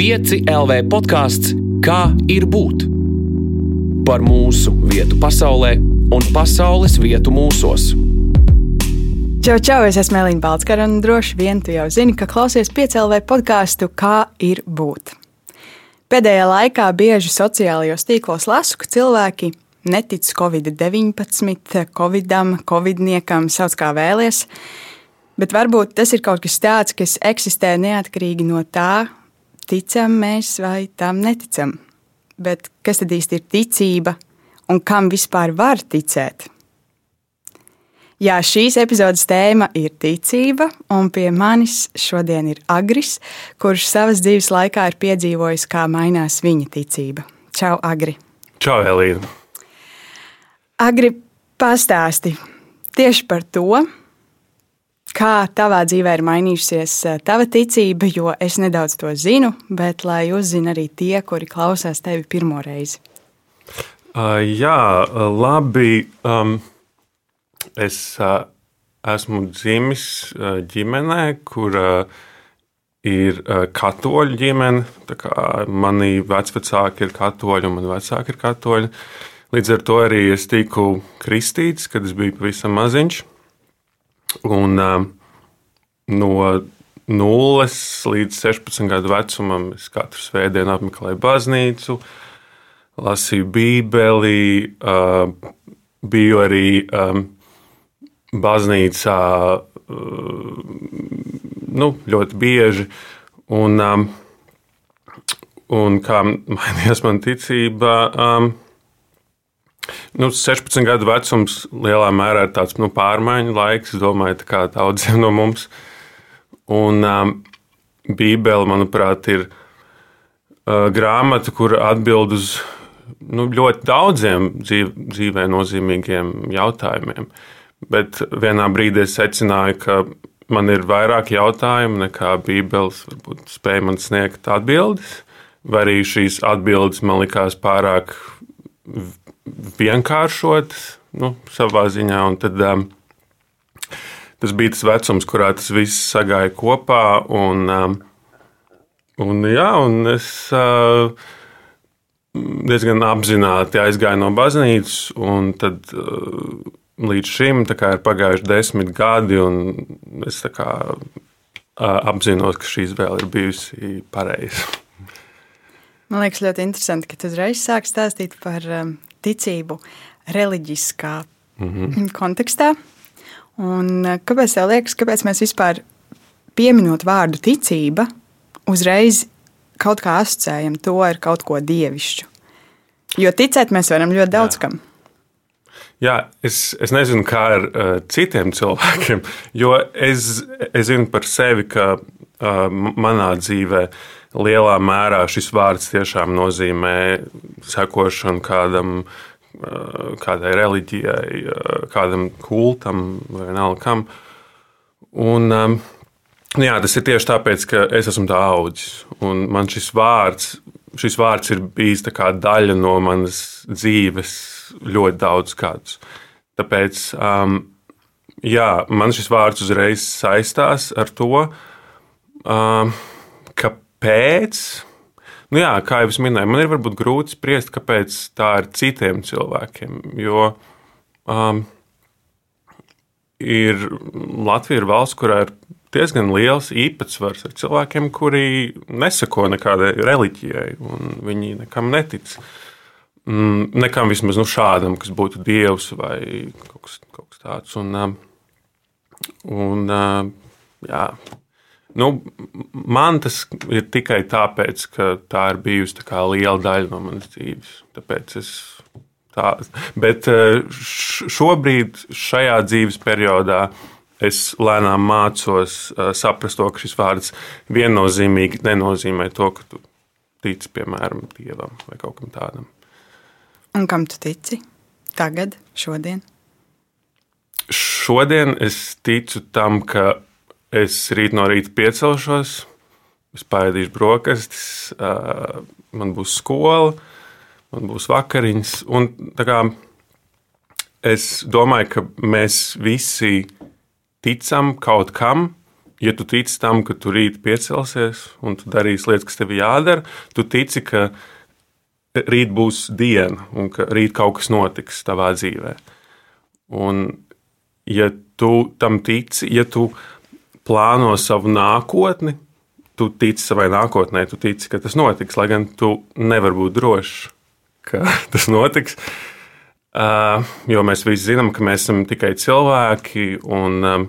5 LV podkāsts Kā ir būt? Par mūsu vietu pasaulē un pasaules vietu mūsos. Čau, čau, es esmu Elīna Balskara un droši vien tu jau zini, ka klausies piecēlē podkāstu Kā ir būt. Pēdējā laikā bieži sociālajos tīklos lasu, ka cilvēki netic Covid-19, Covidam, Covidniekam, sauc kā vēlies. Bet varbūt tas ir kaut kas tāds, kas eksistē neatkarīgi no tā, ticam mēs vai tam neticam. Bet kas tad īsti ir ticība un kam vispār var ticēt? Jā, šīs epizodes tēma ir ticība, un pie manis šodien ir Agris, kurš savas dzīves laikā ir piedzīvojis, kā mainās viņa ticība. Čau, Agri! Čau, Elīna! Agri, pastāsti tieši par to, kā tavā dzīvē ir mainījusies eh, tava ticība, jo es nedaudz to zinu, bet lai uzzina arī tie, kuri klausās tevi pirmo reizi. Uh, jā, labi. Um, es uh, esmu dzimis uh, ģimenē, kur uh, ir uh, katoļu ģimene. Mani vecāki ir katoļi un mani vecāki ir katoļi. Uh, Līdz ar to arī es tiku kristīts, kad es biju pavisam maziņš. Un, no 0 līdz 16 gadu vecumam es katru svētdienu apmeklēju baznīcu, lasīju Bībeli, biju arī baznīcā nu, ļoti bieži. Un, um, un kā mainījās mana ticība? Um, Nu, 16 gadu vecums lielā mērā ir tāds nu, pārmaiņu laiks, domāju, kā daudziem no mums. Un um, Bībele, manuprāt, ir uh, grāmata, kur atbild uz nu, ļoti daudziem dzīv, dzīvē nozīmīgiem jautājumiem. Bet vienā brīdī es secināju, ka man ir vairāk jautājumu nekā Bībeles spēja man sniegt atbildes, vai arī šīs atbildes man likās pārāk vienkāršot nu, savā ziņā. Tad, um, tas bija tas vecums, kurā tas viss sagāja kopā. Un, um, un, jā, un es uh, diezgan apzināti aizgāju no baznīcas. Tad, uh, līdz šim ir pagājuši desmit gadi, un es kā, uh, apzinos, ka šī izvēle ir bijusi pareiza. Man liekas, ļoti interesanti, ka tu uzreiz sāki stāstīt par um, ticību reliģiskā mm -hmm. kontekstā. Un eh, kāpēc tev liekas, kāpēc mēs vispār pieminot vārdu ticība, uzreiz kaut kā asociējam to ar kaut ko dievišķu? Jo ticēt mēs varam ļoti daudz Jā. kam. Jā, es, es nezinu, kā ar uh, citiem cilvēkiem, jo es, es zinu par sevi, ka uh, manā dzīvēm lielā mērā šis vārds tiešām nozīmē sekošanu kādam, kādai reliģijai, kādam kultam vai vienalga kam. Un, jā, tas ir tieši tāpēc, ka es esmu tā audzis. Man šis vārds, šis vārds ir bijis daļa no manas dzīves ļoti daudz gadus. Tāpēc um, jā, man šis vārds uzreiz saistās ar to, um, pēc. Nu jā, kā jau es minēju, man ir varbūt grūti spriest, kāpēc tā ir citiem cilvēkiem. Jo um, ir Latvija ir valsts, kurā ir diezgan liels īpatsvars ar cilvēkiem, kuri nesako nekādai reliģijai, un viņi nekam netic. Mm, nekam vismaz nu, šādam, kas būtu dievs vai kaut kas, kaut kas tāds. Un, um, un, um, jā, Nu, man tas ir tikai tāpēc, ka tā ir bijusi tā liela daļa no manas dzīves. Tāpēc es tā, bet eh, šobrīd, šajā dzīves periodā, es lēnām mācos eh, saprast to, ka šis vārds viennozīmīgi nenozīmē to, ka tu tici, piemēram, dievam vai kaut kam tādam. Un kam tu tici? Tagad, šodien? Šodien es ticu tam, ka Es rīt no rīta piecelšos, es paēdīšu brokastis, man būs skola, man būs vakariņas. Un, kā, es domāju, ka mēs visi ticam kaut kam, ja tu tici tam, ka tu rīt piecelsies un tu darīsi lietas, kas tev jādara, tu tici, ka rīt būs diena un ka rīt kaut kas notiks tavā dzīvē. Un, ja tu tam tici, ja tu plāno savu nākotni, tu tici savai nākotnē, tu tici, ka tas notiks, lai gan tu nevari būt drošs, ka tas notiks. Uh, jo mēs visi zinām, ka mēs esam tikai cilvēki, un um,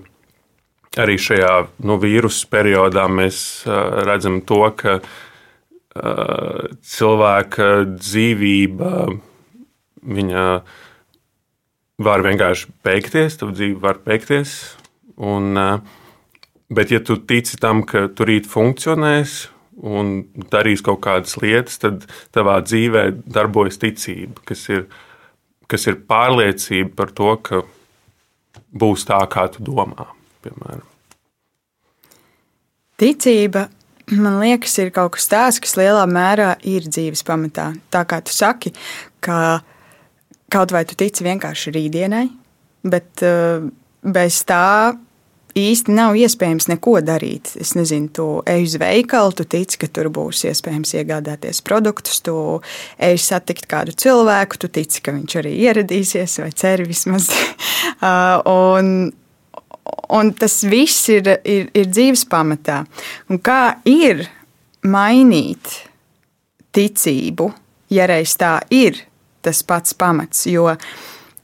arī šajā nu, vīrusu periodā mēs uh, redzam to, ka uh, cilvēka dzīvība viņa var vienkārši beigties, tā dzīve var beigties. Un, uh, bet, ja tu tici tam, ka tu rīt funkcionēs un darīs kaut kādas lietas, tad tavā dzīvē darbojas ticība, kas ir kas ir pārliecība par to, ka būs tā, kā tu domā. Piemēram. Ticība, man liekas, ir kaut kas tāds, kas lielā mērā ir dzīves pamatā. Tā kā tu saki, ka kaut vai tu tici vienkārši rītdienai, bet uh, bez tā īsti nav iespējams neko darīt. Es nezinu, tu ej uz veikalu, tu tici, ka tur būs iespējams iegādāties produktus, tu ej satikt kādu cilvēku, tu tici, ka viņš arī ieradīsies, vai ceri vismaz. Uh, un, un tas viss ir, ir, ir dzīves pamatā. Un kā ir mainīt ticību, ja reiz tā ir tas pats pamats, jo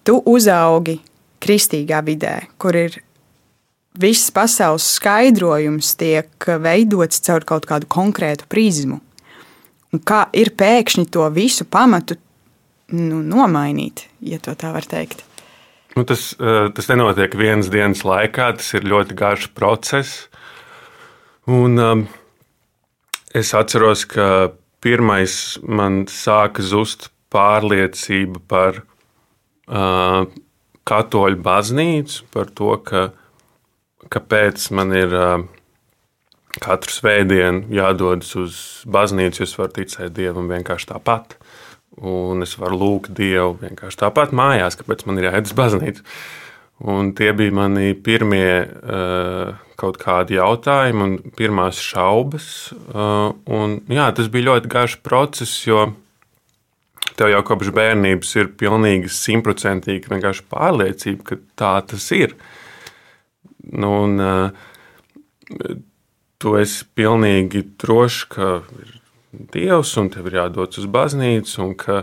tu uzaugi kristīgā vidē, kur ir viss pasaules skaidrojums tiek veidots caur kaut kādu konkrētu prizmu. Un kā ir pēkšņi to visu pamatu nu, nomainīt, ja tā var teikt? Nu, tas, eh, tas nenotiek vienas dienas laikā, tas ir ļoti garš process. Un, um, es atceros, ka pirmais man sāka zust pārliecība par uh, katoļu baznīcu, par to, ka kāpēc man ir katru svētdienu jādodas uz baznīcu, es varu ticēt Dievam vienkārši tāpat. Un es varu lūgt Dievu vienkārši tāpat mājās, kāpēc man ir jāiet uz baznīcu. Un tie bija mani pirmie uh, kaut kādi jautājumi un pirmās šaubas. Uh, un, jā, tas bija ļoti garš process, jo tev jau kopš bērnības ir pilnīgi simtprocentīgi pārliecība, ka tā tas ir. Uh, Nu, un, uh, tu esi pilnīgi drošs, ka ir Dievs un tev ir jādodas uz baznīcu, un ka,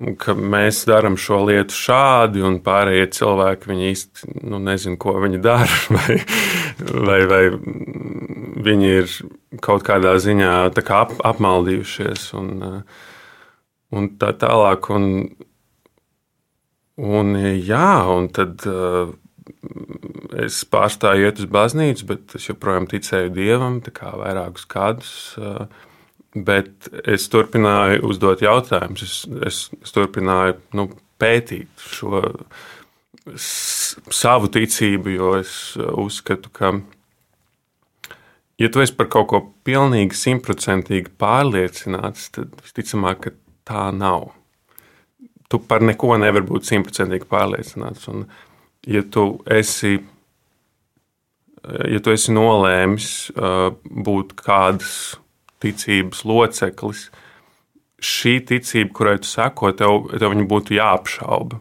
un ka mēs darām šo lietu šādi, un pārējie cilvēki īsti nu, nezina, ko viņi dara, vai, vai, vai viņi ir kaut kādā ziņā kā ap, apmaldījušies. Un, un tā tālāk. Un, un, jā, un tad es pārstāju iet uz baznīcu, bet es joprojām ticēju dievam, kā vairākus gadus. Bet es turpināju uzdot jautājumus, es, es, es turpināju nu, pētīt šo savu ticību, jo es uzskatu, ka, ja tu esi par kaut ko pilnīgi simtprocentīgi pārliecināts, tad visticamāk, ka tā nav. Tu par neko nevari būt simtprocentīgi pārliecināts. Un, ja tu esi, ja tu esi nolēmis uh, būt kādas ticības loceklis, šī ticība, kurai tu seko, tev, tev būtu jāapšauba.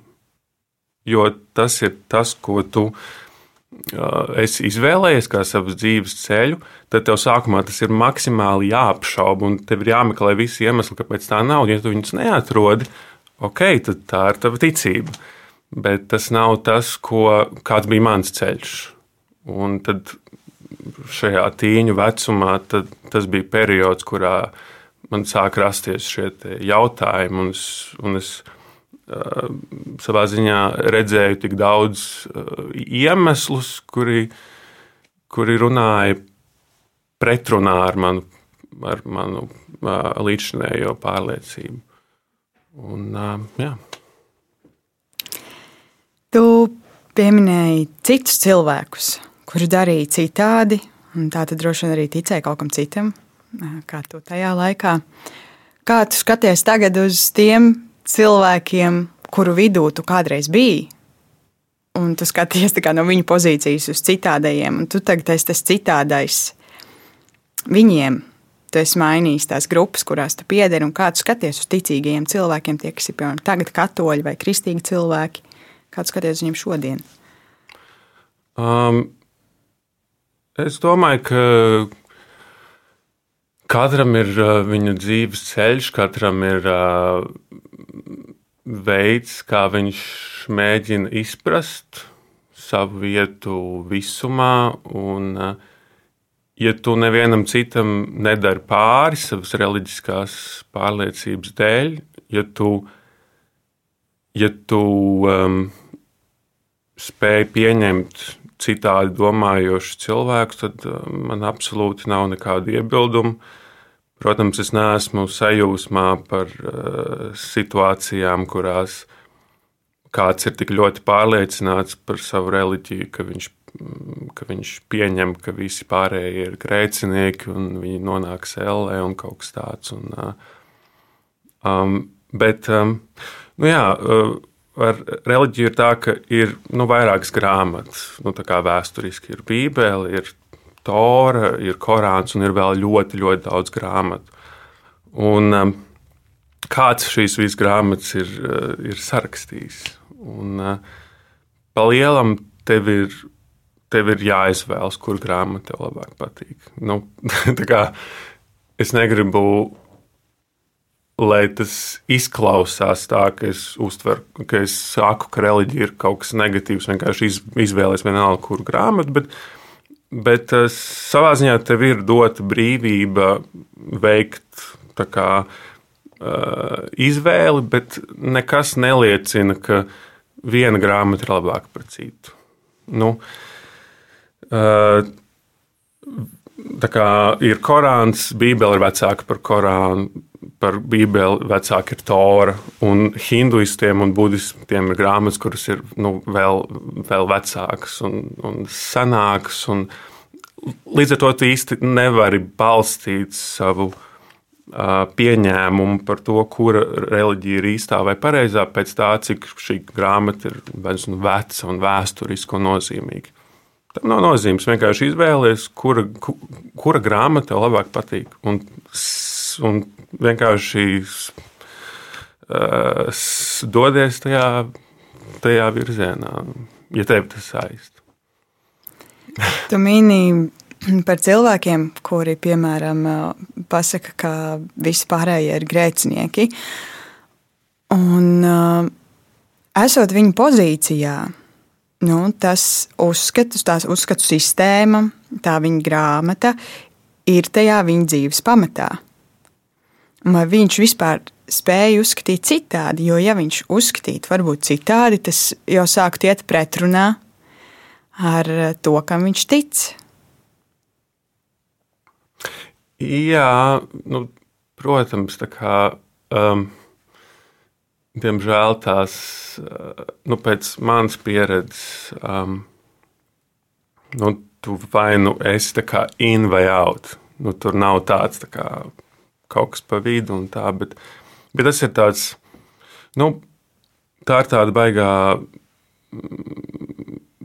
Jo tas ir tas, ko tu uh, esi izvēlējies kā savas dzīves ceļu, tad tev sākumā tas ir maksimāli jāapšauba, un tev ir jāmeklē visi iemesli, kāpēc tā nav. Ja tu viņus neatrodi, ok, tad tā ir tava ticība. Bet tas nav tas, ko, kāds bija mans ceļš. Un tad šajā tīņu vecumā tas bija periods, kurā man sāk rasties šie jautājumi, un es, un es uh, savā ziņā redzēju tik daudz uh, iemeslus, kuri, kuri runāja pretrunā ar manu, ar manu uh, līdzinējo pārliecību. Un, jā. Tu pieminēji citus cilvēkus, kuri darīja citādi, un tā tad droši vien arī ticēja kaut kam citam, kā tu tajā laikā. Kā tu skaties tagad uz tiem cilvēkiem, kuru vidū tu kādreiz biji? un tu skaties no viņa pozīcijas uz citādajiem, un tu tagad esi tas citādais viņiem. Tu esi mainījis tās grupas, kurās tu piederi, un kā tu skaties uz ticīgajiem cilvēkiem, tie, kas ir piemēram tagad katoļi vai kristīgi cilvēki. Kā tu skaties uz viņiem šodien? Um, es domāju, ka katram ir uh, viņa dzīves ceļš, katram ir uh, veids, kā viņš mēģina izprast savu vietu visumā. Un, ja tu nevienam citam nedari pāri savas reliģiskās pārliecības dēļ, ja tu, ja tu um, spēj pieņemt citādi domājošus cilvēkus, tad um, man absolūti nav nekāda iebilduma. Protams, es neesmu sajūsmā par uh, situācijām, kurās kāds ir tik ļoti pārliecināts par savu reliģiju, ka viņš, mm, ka viņš pieņem, ka visi pārējie ir grēcinieki un viņi nonāks ellē un kaut kas tāds. Un, uh, um, bet, um, nu jā, uh, ar reliģiju ir tā, ka ir nu, vairākas grāmatas. Nu, tā kā vēsturiski ir Bībele, ir Tora, ir Korāns un ir vēl ļoti, ļoti daudz grāmatu. Un, um, kāds šīs visas grāmatas ir, uh, ir sarakstījis? Un, uh, pa lielam tev ir, tev ir jāizvēlas, kur grāmata tev labāk patīk. Nu, kā, es negribu lai tas izklausās tā, ka es uztveru, ka es saku, ka reliģija ir kaut kas negatīvs, vienkārši izvēlēties vienalga, kuru grāmatu. Bet, Bet uh, savā ziņā tev ir dota brīvība veikt kā, uh, izvēli, bet nekas neliecina, ka viena grāmata ir labāka par citu. Nu, uh, tā kā ir Korāns, Bībele ir vecāka par Korānu, par Bībeli vecāka ir Tora, un hinduistiem un budistiem ir grāmatas, kuras ir nu, vēl, vēl vecākas un, un senākas. Un līdz ar to īsti nevari balstīt savu uh, pieņēmumu par to, kura reliģija ir īstā vai pareizā, pēc tā, cik šī grāmata ir veca un vēsturiska un nozīmīga. Tam nav nozīmes. Vienkārši izvēlēties, kura, kura grāmata tev labāk patīk. Un un vienkārši uh, dodies tajā, tajā virzienā, ja tev tas saist. tu mini par cilvēkiem, kuri, piemēram, pasaka, ka visi pārējie ir grēcinieki. Un, uh, esot viņa pozīcijā, nu, tas uzskats, tās uzskatu sistēma, tā viņa grāmata ir tajā viņa dzīves pamatā vai viņš vispār spēja uzskatīt citādi. Jo, ja viņš uzskatītu varbūt citādi, tas jau sāktu iet pretrunā ar to, kam viņš tic. Jā, nu, protams, tā kā. Um, diemžēl tās, nu, pēc manas pieredzes, um, nu, tu vai nu esi in vai out. Nu, tur nav tāds tā kā kaut kas pa vidu un tā. Bet, bet tas ir tāds, nu, tā ir tāda baigā,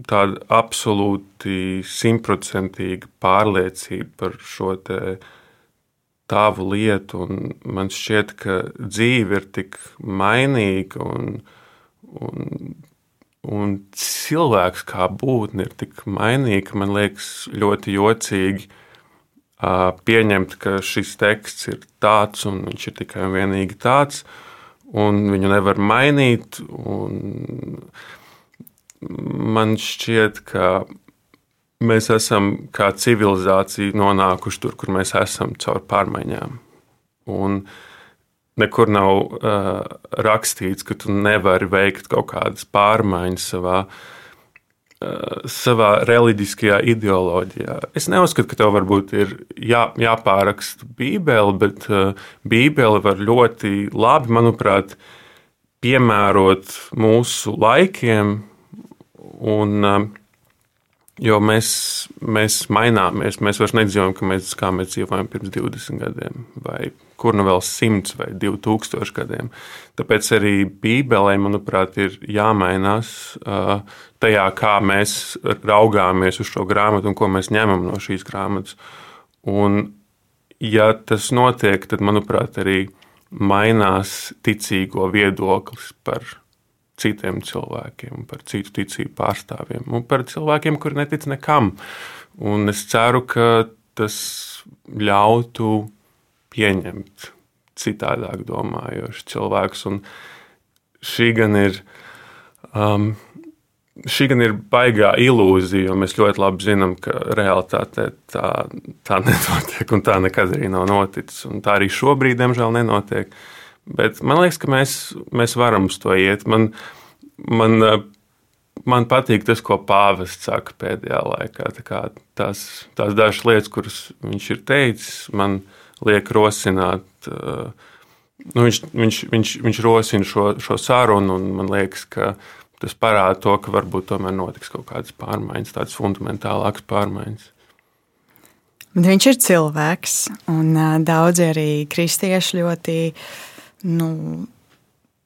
tāda absolūti simtprocentīga pārliecība par šo tāvu lietu. Man šķiet, ka dzīve ir tik mainīga un, un, un cilvēks kā būtne ir tik mainīga, man liekas ļoti jocīgi pieņemt, ka šis teksts ir tāds un viņš ir tikai un vienīgi tāds, un viņu nevar mainīt. Man šķiet, ka mēs esam kā civilizācija nonākuši tur, kur mēs esam caur pārmaiņām. Un nekur nav uh, rakstīts, ka tu nevari veikt kaut kādas pārmaiņas savā uh, savā reliģiskajā ideoloģijā. Es neuzskatu, ka tev varbūt ir jā, jāpāraksta Bībele, bet Bībele var ļoti labi, manuprāt, piemērot mūsu laikiem. Un, Jo mēs, mēs maināmies, mēs vairs nedzīvojam, kā mēs, kā mēs dzīvojam pirms 20 gadiem, vai kur nu vēl 100 vai 2000 gadiem. Tāpēc arī Bībelē, manuprāt, ir jāmainās tajā, kā mēs raugāmies uz šo grāmatu un ko mēs ņemam no šīs grāmatas. Un, ja tas notiek, tad, manuprāt, arī mainās ticīgo viedoklis par citiem cilvēkiem, par citu ticību pārstāvjiem un par cilvēkiem, kuri netic nekam. Un es ceru, ka tas ļautu pieņemt citādāk domājošus cilvēkus. Un šī gan ir. Um, Šī gan ir baigā ilūzija, jo mēs ļoti labi zinām, ka realitātē tā, tā nenotiek, un tā nekad arī nav noticis. Un tā arī šobrīd, diemžēl, nenotiek. Uh, Bet man liekas, ka mēs, mēs varam uz to iet. Man, man, man patīk tas, ko pāvests saka pēdējā laikā. Tā tās, tās dažas lietas, kuras viņš ir teicis, man liek rosināt. Nu, viņš, viņš, viņš, viņš rosina šo, šo sarunu, un man liekas, ka tas parāda to, ka varbūt tomēr notiks kaut kādas pārmaiņas, tādas fundamentālākas pārmaiņas. Viņš ir cilvēks, un daudzi arī kristieši ļoti uh, nu,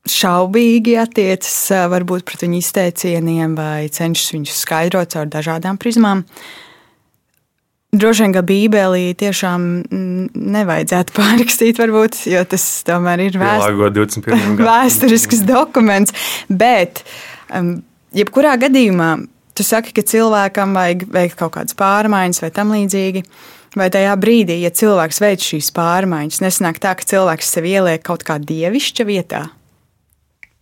šaubīgi attiecas varbūt pret viņu izteicieniem vai cenšas viņus skaidrot caur dažādām prizmām. Droši vien, ka Bībelī tiešām nevajadzētu pārrakstīt, varbūt, jo tas tomēr ir vēst... vēsturisks dokuments. Bet, um, jebkurā gadījumā, tu saki, ka cilvēkam vajag veikt kaut kādas pārmaiņas vai tam līdzīgi. Uh, Vai tajā brīdī, ja cilvēks veic šīs pārmaiņas, nesanāk tā, ka cilvēks sev ieliek kaut kā dievišķa vietā?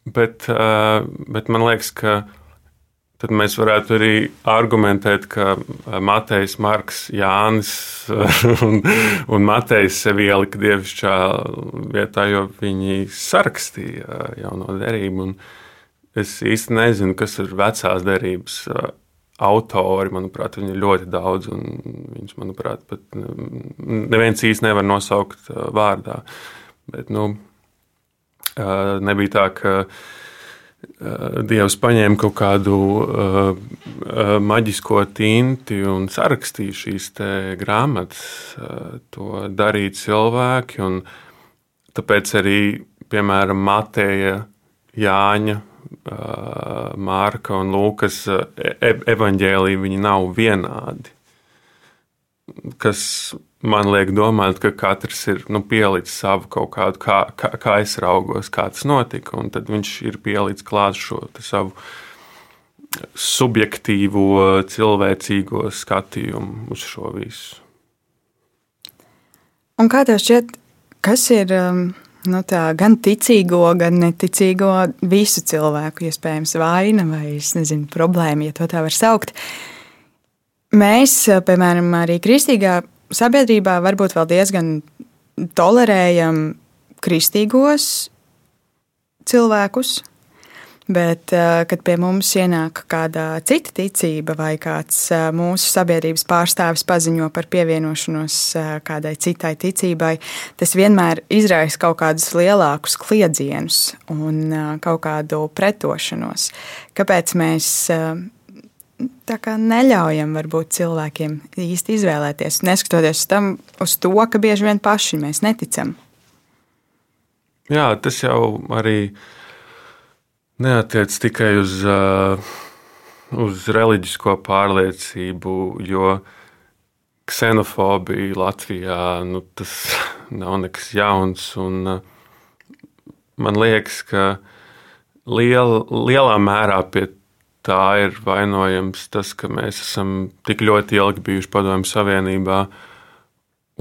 Bet, bet man liekas, ka tad mēs varētu arī argumentēt, ka Matejs, Marks, Jānis un, un Matejs sev ielika dievišķā vietā, jo viņi sarakstīja jauno derību. Es īsti nezinu, kas ir vecās derības autori, manuprāt, viņi ir ļoti daudz, un viņus, manuprāt, pat neviens īsti nevar nosaukt vārdā. Bet, nu, nebija tā, ka Dievs paņēma kaut kādu maģisko tinti un sarakstīja šīs grāmatas. To darīja cilvēki, tāpēc arī, piemēram, Mateja, Jāņa Mārka un Lūkas e evaņģēlīji viņi nav vienādi. Kas man liek domāt, ka katrs ir nu, pielicis savu kaut kādu, kā, kā, kā es raugos, kā tas notika. Un tad viņš ir pielicis klāt šo savu subjektīvo, cilvēcīgo skatījumu uz šo visu. Un kā tev šķiet, kas ir um, nu, tā, gan ticīgo, gan neticīgo, visu cilvēku iespējams vaina vai nezinu, problēma, ja tā var saukt. Mēs, piemēram, arī kristīgā sabiedrībā varbūt vēl diezgan tolerējam kristīgos cilvēkus, Bet, eh, kad pie mums ienāk kāda cita ticība vai kāds eh, mūsu sabiedrības pārstāvis paziņo par pievienošanos eh, kādai citai ticībai, tas vienmēr izraisa kaut kādus lielākus kliedzienus un kaut kādu pretošanos. Kāpēc mēs neļaujam varbūt cilvēkiem īsti izvēlēties, neskatoties tam, uz to, ka bieži vien paši mēs neticam? Jā, tas jau arī neatiec tikai uz, uh, uz reliģisko pārliecību, jo ksenofobija Latvijā nu, tas nav nekas jauns. Un, uh, man liekas, ka liel, lielā mērā pie tā ir vainojams tas, ka mēs esam tik ļoti ilgi bijuši Padomju Savienībā.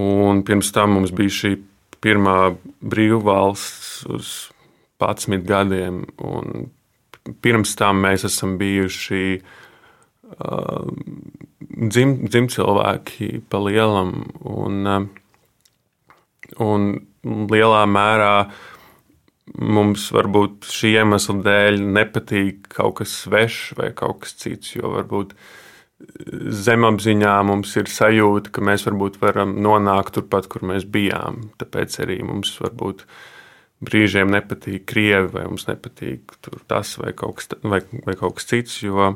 Un pirms tam mums bija šī pirmā brīvvalsts uz 11 gadiem, pirms tam mēs esam bijuši uh, dzim, dzimcilvēki pa lielam, un, uh, un lielā mērā mums varbūt šī iemesla dēļ nepatīk kaut kas svešs vai kaut kas cits, jo varbūt zemapziņā mums ir sajūta, ka mēs varbūt varam nonākt turpat, kur mēs bijām. Tāpēc arī mums varbūt brīžiem nepatīk krievi, vai mums nepatīk tas vai kaut kas, vai, vai kaut kas cits. Jo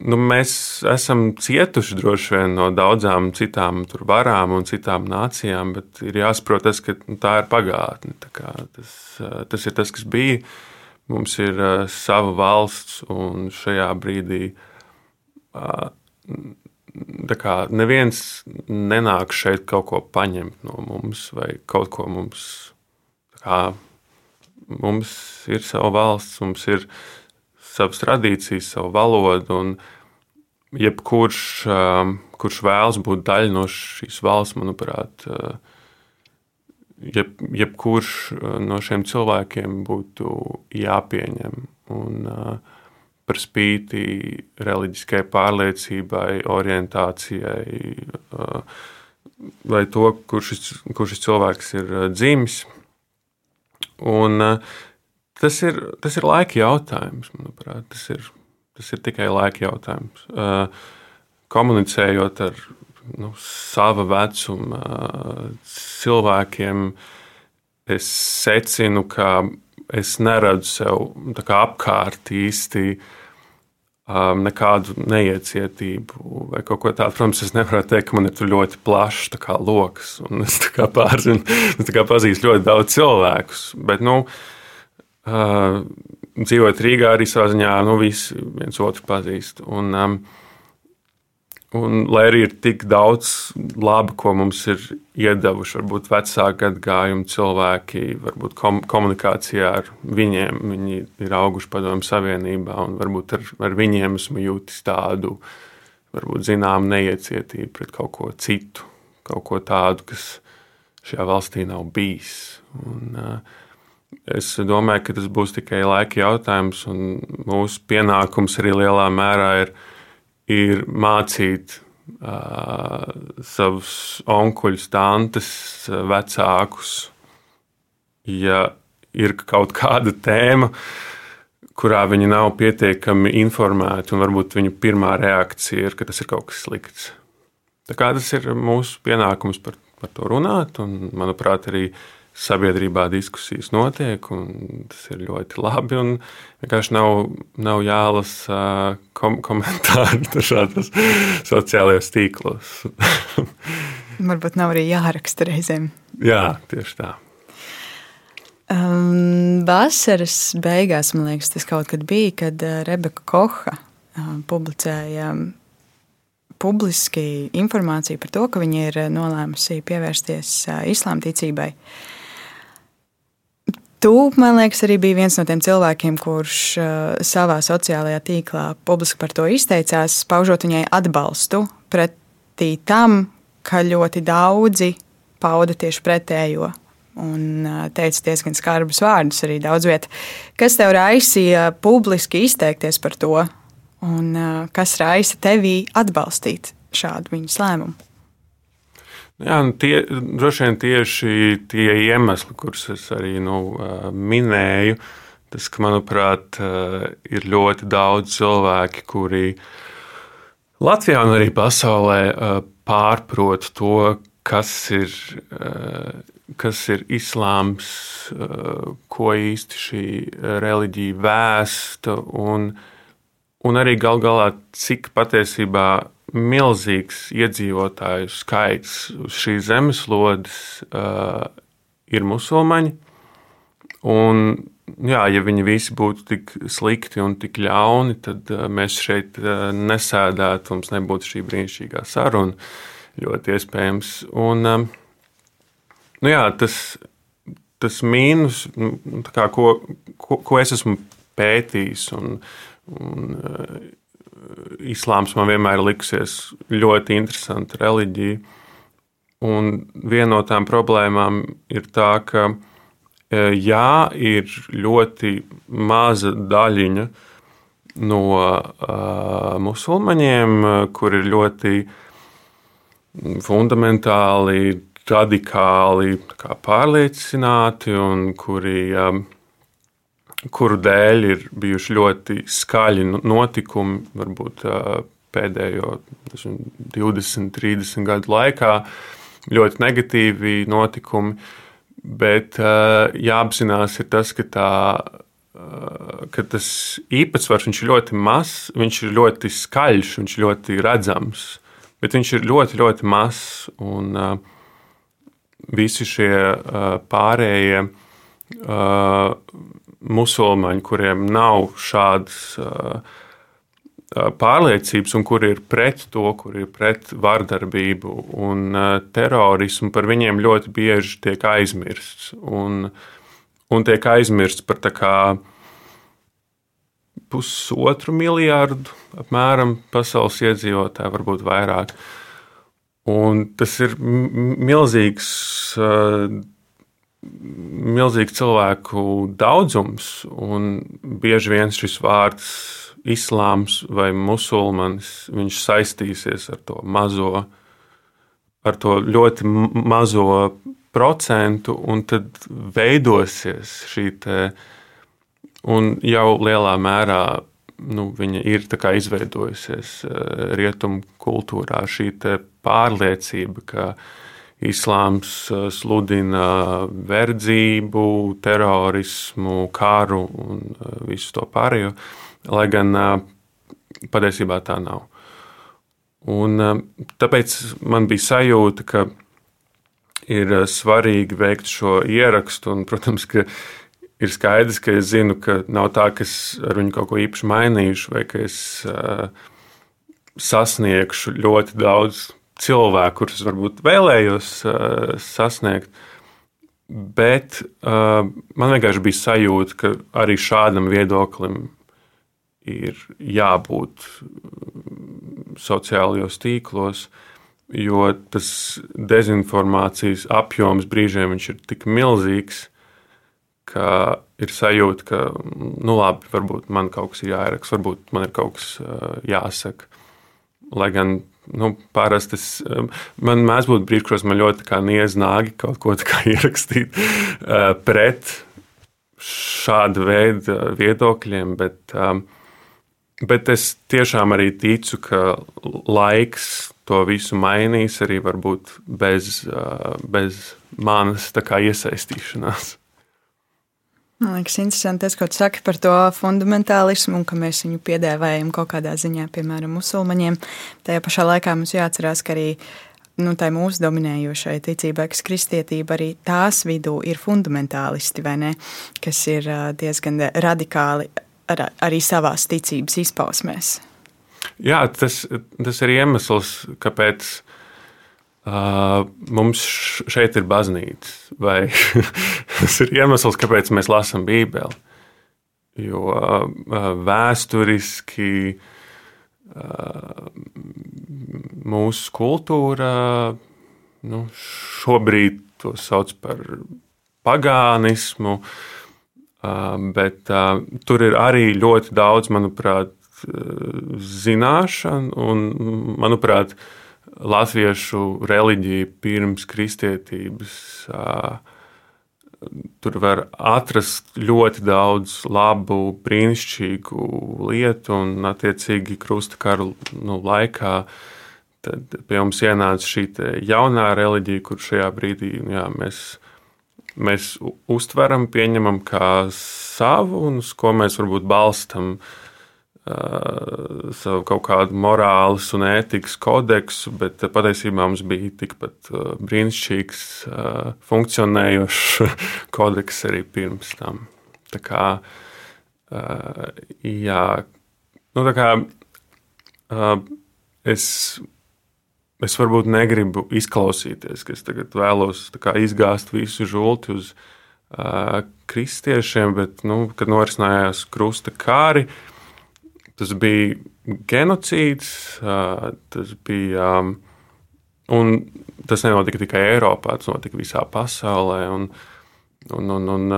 nu, mēs esam cietuši droši vien no daudzām citām varām un citām nācijām, bet ir jāsaprot, tas, ka nu, tā ir pagātne. Tas, tas ir tas, kas bija. Mums ir uh, sava valsts, un šajā brīdī uh, kā, neviens nenāk šeit kaut ko paņemt no mums vai kaut ko mums. Kā, mums ir sava valsts, mums ir savas tradīcijas, savu valodu. Jebkurš, um, kurš vēlas būt daļa no šīs valsts, manuprāt, uh, jeb, jebkurš uh, no šiem cilvēkiem būtu jāpieņem. Un, uh, par spīti reliģiskai pārliecībai, orientācijai, vai to, kur šis, kur šis cilvēks ir dzimis. Un, tas, ir, tas ir laika jautājums, manuprāt. Tas ir, tas ir tikai laika jautājums. Komunicējot ar nu, sava vecuma cilvēkiem, es secinu, ka es neredzu sev apkārt īsti um, nekādu neiecietību vai kaut ko tādu. Protams, es nevaru teikt, ka man ir ļoti plašs lokus, un es pārzinu, es pazīstu ļoti daudz cilvēkus. Bet, nu, uh, dzīvojot Rīgā, arī savā ziņā nu, visi viens otru pazīst. Un, um, Un, lai arī ir tik daudz laba, ko mums ir iedavuši, varbūt vecāku gadagājumu cilvēki, varbūt kom komunikācijā ar viņiem, viņi ir auguši padomju savienībā, un varbūt ar, ar viņiem esmu jūtis tādu, varbūt zināmu neiecietību pret kaut ko citu, kaut ko tādu, kas šajā valstī nav bijis. Un, uh, es domāju, ka tas būs tikai laika jautājums, un mūsu pienākums arī lielā mērā ir ir mācīt uh, savus onkuļus, tantes, vecākus. Ja ir kaut kāda tēma, kurā viņi nav pietiekami informēti, un varbūt viņu pirmā reakcija ir, ka tas ir kaut kas slikts. Tā kā tas ir mūsu pienākums par, par to runāt, un manuprāt, arī uh, sabiedrībā diskusijas notiek, un tas ir ļoti labi. Vienkārši nav, nav jālasa kom komentāri dažādos sociālajos tīklos. Varbūt nav arī jāraksta reizēm. Jā, tieši tā. Um, vasaras beigās, man liekas, tas kaut kad bija, kad Rebeka Koha publicēja publiski informāciju par to, ka viņa ir nolēmusi pievērsties islāma ticībai. Uh, Tu, man liekas, arī bija viens no tiem cilvēkiem, kurš uh, savā sociālajā tīklā publiski par to izteicās, paužot viņai atbalstu pretī tam, ka ļoti daudzi pauda tieši pretējo. Un uh, teica diezgan skarbus vārdus arī daudz vietā. Kas tev raisīja publiski izteikties par to, un uh, kas raisa tevī atbalstīt šādu viņas lēmumu? Jā, nu tie, droši vien tieši tie iemesli, kurus es arī nu, minēju, tas, ka, manuprāt, ir ļoti daudz cilvēki, kuri Latvijā un arī pasaulē pārprot to, kas ir, kas ir islāms, ko īsti šī reliģija vēsta, un, un arī gal galā, cik patiesībā milzīgs iedzīvotāju skaits uz šīs zemeslodes uh, ir musulmaņi. Un, jā, ja viņi visi būtu tik slikti un tik ļauni, tad uh, mēs šeit uh, nesēdētu, mums nebūtu šī brīnišķīgā saruna. Ļoti iespējams. Un, um, nu jā, tas, tas mīnus, nu, kā, ko, ko, ko es esmu pētījis un, un uh, islāms man vienmēr likusies ļoti interesanta reliģija. Un viena no tām problēmām ir tā, ka e, jā, ir ļoti maza daļiņa no uh, musulmaņiem, kur ir ļoti fundamentāli, radikāli pārliecināti un kuri uh, kuru dēļ ir bijuši ļoti skaļi notikumi, varbūt pēdējo 20, 30 gadu laikā, ļoti negatīvi notikumi. Bet jāapzinās, tas, ka tā ka tas īpatsvars ir ļoti mazs, viņš ir ļoti skaļš, viņš ir ļoti redzams, bet viņš ir ļoti, ļoti mazs. Un visi šie pārējie musulmaņi, kuriem nav šādas uh, pārliecības, un kur ir pret to, kur ir pret vardarbību un uh, terorismu, par viņiem ļoti bieži tiek aizmirsts. Un, un tiek aizmirsts par kā pusotru miljardu apmēram pasaules iedzīvotāju, varbūt vairāk. Un tas ir milzīgs, milzīgs cilvēku daudzums, un bieži vien šis vārds islāms vai musulmanis, saistīsies ar to mazo, ar to ļoti mazo procentu, un tad veidosies šī te, un jau lielā mērā nu, viņa ir izveidojusies eh, rietumu kultūrā, šī pārliecība, ka islāms eh, sludina verdzību, terorismu, karu un eh, visu to pārējo, lai gan patiesībā tā nav. Un, tāpēc man bija sajūta, ka ir svarīgi veikt šo ierakstu. Un, protams, ka ir skaidrs, ka es zinu, ka nav tā, ka es ar viņu kaut ko īpaši mainīšu, vai ka es uh, sasniegšu ļoti daudz cilvēku, kurus varbūt vēlējos uh, sasniegt. Bet uh, man vienkārši bija sajūta, ka arī šādam viedoklim ir jābūt sociālajos tīklos, jo tas dezinformācijas apjoms brīžiem ir tik milzīgs, ka ir sajūta, ka, nu, labi, varbūt man kaut kas ir jāieraksta, varbūt man ir kaut kas jāsaka. Lai gan nu, parasti es, man mēdz būt brīži, kuros man ļoti nieznāgi kaut ko ierakstīt pret šādu veidu viedokļiem, bet, bet es tiešām arī ticu, ka laiks to visu mainīs arī varbūt bez, bez manas iesaistīšanās. Man liekas, interesanti tas, ko tu saki par to fundamentālismu, un ka mēs viņu piedēvējam kaut kādā ziņā, piemēram, musulmaņiem. Tajā pašā laikā mums jāatcerās, ka arī nu, tā mūsu dominējošai ticībai, kas kristietība arī tās vidū ir fundamentālisti, vai ne, kas ir diezgan radikāli ar, arī savās ticības izpausmēs. Jā, tas, tas ir iemesls, kāpēc Uh, mums šeit ir baznīca, vai tas ir iemesls, kāpēc mēs lasām Bībeli. Jo uh, vēsturiski uh, mūsu kultūra nu, šobrīd to sauc par pagānismu, bet tur ir arī ļoti daudz, manuprāt, zināšanu un, manuprāt, latviešu reliģija pirms kristietības. Tur var atrast ļoti daudz labu, brīnišķīgu lietu, un, attiecīgi, krustakāru nu, laikā tad pie mums ienāca šī jaunā reliģija, kur šajā brīdī jā, mēs, mēs uztveram, pieņemam kā savu, un uz ko mēs varbūt balstam Uh, savu kaut kādu morāles un ētikas kodeksu, bet patiesībā mums bija tikpat uh, brīnišķīgs, funkcionējošs kodeks arī pirms tam. Tā kā, jā, nu tā kā es, es varbūt negribu izklausīties, ka es tagad vēlos kā, izgāzt visu žulti uz kristiešiem, bet, nu, kad norisinājās krusta kāri, uh, Tas bija genocīds, tas bija. Un tas nenotika tikai Eiropā, tas notika visā pasaulē. Un, un, un, un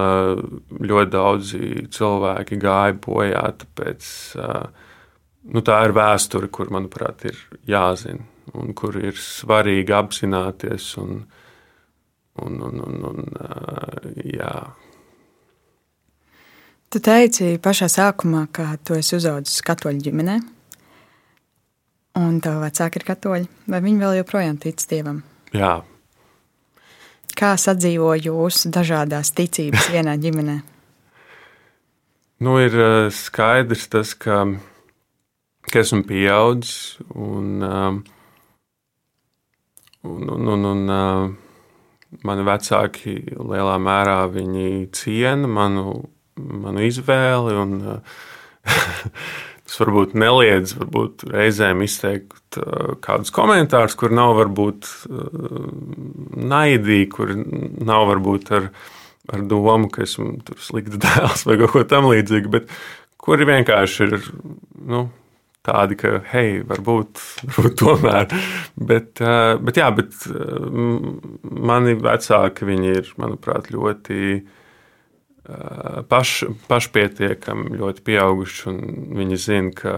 ļoti daudzi cilvēki gāja bojā. Tāpēc nu, tā ir vēsture, kur, manuprāt, ir jāzina un kur ir svarīgi apzināties. Un, un, un, un, un, jā. Tu teici pašā sākumā, ka tu esi uzaugusi katoļu ģimenē, un tavi vecāki ir katoļi. Vai viņi vēl joprojām tic dievam? Jā. Kā sadzīvo jūsu dažādas ticības vienā ģimenē? nu, ir skaidrs tas, ka, ka esmu pieaudzis un, un, un, un, un mani vecāki lielā mērā ciena manu, manu izvēli. Un, tas varbūt neliedz varbūt reizēm izteikt kādus komentārus, kur nav varbūt naidīgi, kur nav varbūt ar, ar domu, ka esmu slikts dēls vai kaut ko tamlīdzīgu, bet kuri vienkārši ir. Nu, tādi, ka, hei, varbūt, varbūt tomēr. Bet, eh, bet, jā, bet eh, mani vecāki, viņi ir, manuprāt, ļoti eh, paš, pašpietiekami, ļoti pieauguši, un viņi zina, ka,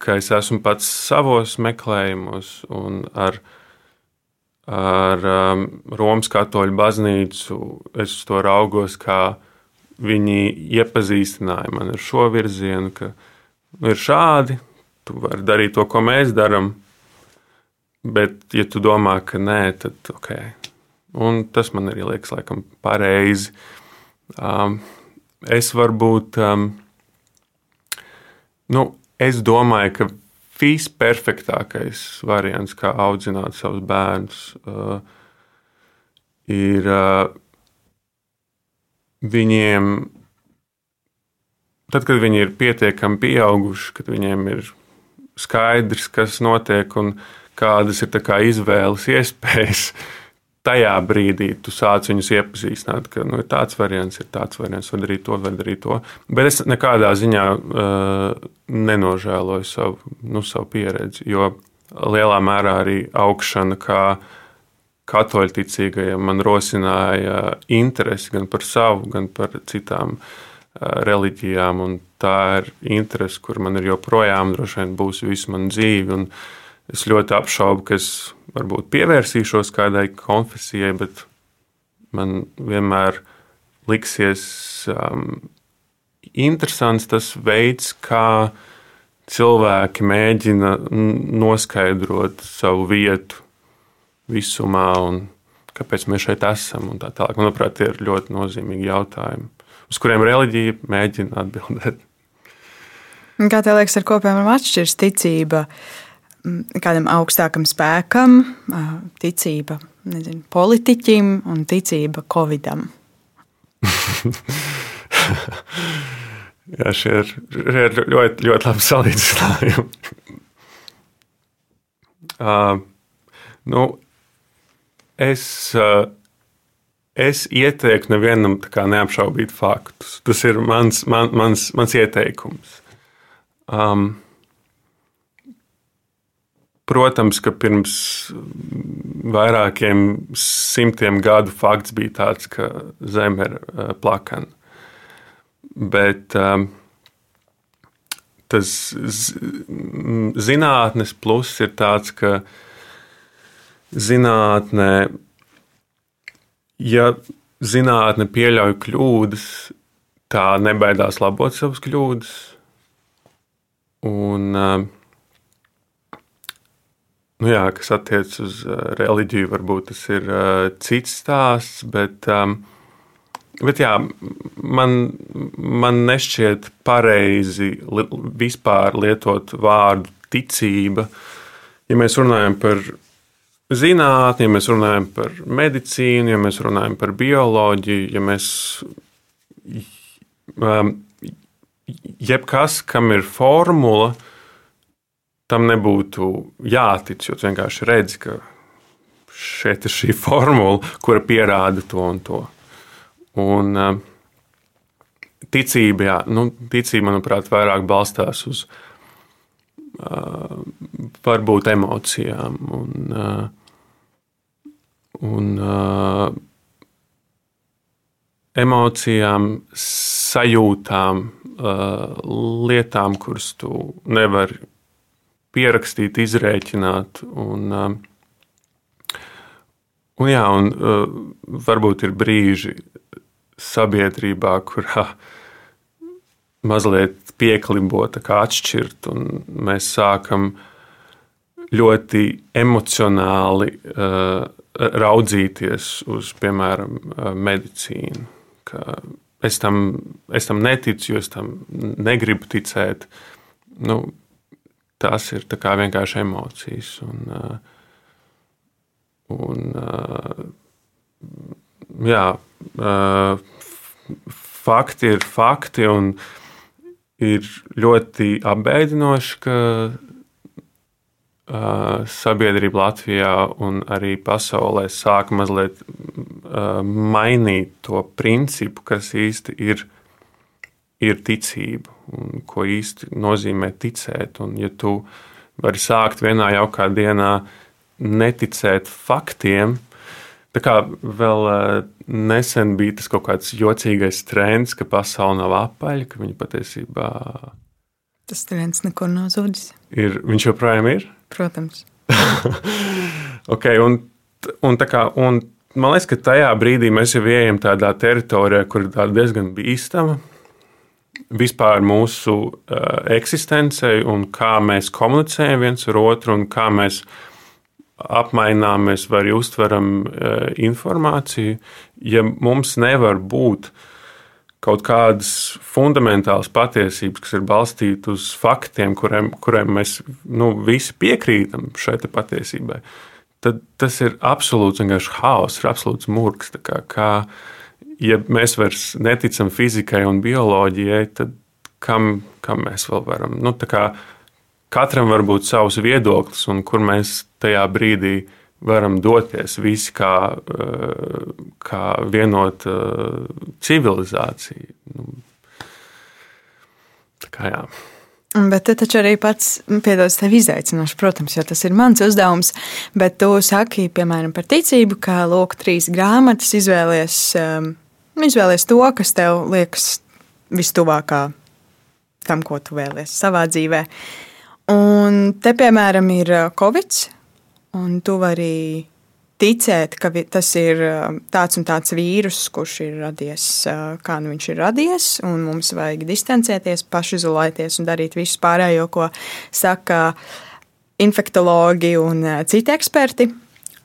ka es esmu pats savos meklējumos un ar, ar Romas katoļu baznīcu es to raugos kā viņi iepazīstināja mani ar šo virzienu, ka ir šādi, tu vari darīt to, ko mēs darām. Bet, ja tu domā, ka nē, tad ok. Un tas man arī liekas, laikam, pareizi. Um, es varbūt, um, nu, es domāju, ka visperfektākais variants, kā audzināt savus bērnus, uh, ir uh, viņiem, tad, kad viņi ir pietiekami pieauguši, kad viņiem ir skaidrs, kas notiek un kādas ir kā izvēles iespējas, tajā brīdī tu sāc viņus iepazīstināt, ka nu, tāds variants, ir tāds variants, var darīt to, var darīt to. Bet es nekādā ziņā uh, nenožēloju savu, nu, savu pieredzi, jo lielā mērā arī augšana kā uh, katoļticīgajiem man rosināja interesi gan par savu, gan par citām reliģijām. Tā ir interese, kur man ir joprojām, droši vien būs visu manu dzīvi. Es ļoti apšaubu, ka es varbūt pievērsīšos kādai konfesijai, bet man vienmēr liksies um, interesants tas veids, kā cilvēki mēģina noskaidrot savu vietu visumā un kāpēc mēs šeit esam. Tā tālāk. Manuprāt, tie ir ļoti nozīmīgi jautājumi, uz kuriem reliģija mēģina atbildēt. Kā tev liekas, ar ko piemēram atšķiras ticība kādam augstākam spēkam, ticība nezinu, politiķim un ticība Covidam? Jā, šie ir, šie ir ļoti, ļoti labi salīdzinājumi. uh, nu, Es, eh, es ieteiktu nevienam neapšaubīt faktus. Tas ir mans, man, mans, mans ieteikums. Um, Protams, ka pirms vairākiem simtiem gadu fakts bija tāds, ka Zeme ir uh, plakana. Bet um, tas zinātnes pluss ir tāds, ka uh, zinātnē, ja zinātne pieļauj kļūdas, tā nebaidās labot savas kļūdas. Un, eh, nu jā, kas attiecas uz eh, reliģiju, varbūt tas ir eh, cits stāsts, bet, bet jā, man, man nešķiet pareizi vispār lietot vārdu ticība. Ja mēs runājam par zinātni, ja mēs runājam par medicīnu, ja mēs runājam par bioloģiju, ja mēs. Um, jebkas, kam ir formula, tam nebūtu jātic, jo tu vienkārši redzi, ka šeit ir šī formula, kura pierāda to un to. Un, um, ticība, jā, nu, ticība, manuprāt, vairāk balstās uz uh, varbūt emocijām. Un, uh, un uh, emocijām, sajūtām, lietām, kuras tu nevari pierakstīt, izrēķināt. Un, uh, un, jā, un uh, varbūt ir brīži sabiedrībā, kurā mazliet pieklibota, kā atšķirt, un mēs sākam ļoti emocionāli uh, raudzīties uz, piemēram, medicīnu. Ka es tam, es tam neticu, jo es tam negribu ticēt. Nu, tas ir vienkārši emocijas. Un, un, jā, fakti ir fakti. Un, ir ļoti apbēdinoši, ka uh, sabiedrība Latvijā un arī pasaulē sāk mazliet uh, mainīt to principu, kas īsti ir, ir ticība un ko īsti nozīmē ticēt. Un, ja tu vari sākt vienā jaukā dienā neticēt faktiem, tā kā vēl uh, nesen bija tas kaut kāds jocīgais trends, ka pasaule nav apaļa, ka viņa patiesībā. Tas trends nekur nav zudis. Ir, viņš joprojām ir? Protams. okay, un, un, kā, un man liekas, ka tajā brīdī mēs jau ejam tādā teritorijā, kur ir diezgan bīstama vispār mūsu uh, eksistencei un kā mēs komunicējam viens ar otru un kā mēs apmaināmies vai uztveram uh, informāciju ja mums nevar būt kaut kādas fundamentālas patiesības, kas ir balstītas uz faktiem, kuriem, kuriem mēs nu, visi piekrītam šai patiesībai, tad tas ir absolūts haoss, ir absolūts murgs. Kā, kā, ja mēs vairs neticam fizikai un bioloģijai, tad kam, kam mēs vēl varam? Nu, katram var būt savs viedoklis, un kur mēs tajā brīdī varam doties visi kā, eh, kā vienota eh, civilizācija. Nu, kā jā. Bet tu taču arī pats nu, piedod tev izaicinoši, protams, jo tas ir mans uzdevums. Bet tu saki, piemēram, par ticību, ka lūk, trīs grāmatas izvēlies, um, izvēlies to, kas tev liekas vistuvākā tam, ko tu vēlies savā dzīvē. Un te, piemēram, ir Covid, Un tu vari ticēt, ka tas ir um, tāds un tāds vīrus, kurš ir radies, uh, kā nu viņš ir radies, un mums vajag distancēties, pašizolēties un darīt visu pārējo, ko saka infektologi un uh, citi eksperti.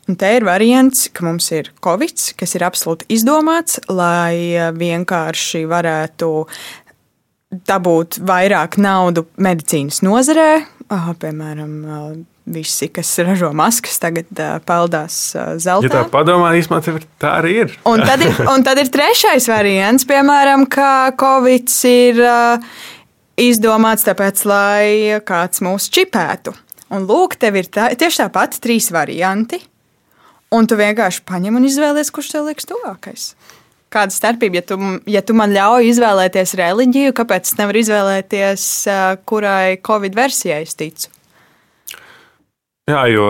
Un te ir variants, ka mums ir covid, kas ir absolūti izdomāts, lai uh, vienkārši varētu dabūt vairāk naudu medicīnas nozarē, piemēram, visi, kas ražo maskas, tagad uh, peldās zeltā. Ja tā padomā, īstenībā tā arī ir. un, tad ir un tad ir trešais variants, piemēram, ka Covid ir izdomāts tāpēc, lai kāds mūs čipētu. Un lūk, tev ir tā, tieši tāpat trīs varianti, un tu vienkārši paņem un izvēlies, kurš tev liekas tuvākais. Kāda starpība, ja tu, ja tu man ļauj izvēlēties reliģiju, kāpēc es nevaru izvēlēties, kurai Covid versijai es ticu? Jā, jo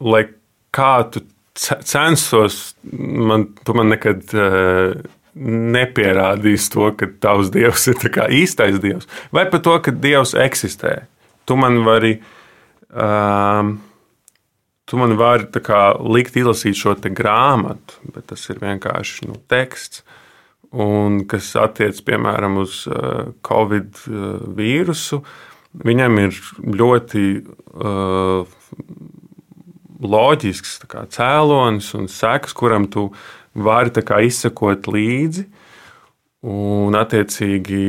lai kā tu censtos, man, tu man nekad uh, nepierādīsi to, ka tavs dievs ir īstais dievs. Vai par to, ka dievs eksistē. Tu man vari, um, tu man vari kā, likt izlasīt šo grāmatu, bet tas ir vienkārši nu, teksts. Un kas attiecas piemēram uz uh, Covid uh, vīrusu, viņam ir ļoti uh, loģisks kā, cēlonis un sekas, kuram tu vari kā, izsekot līdzi. Un, attiecīgi,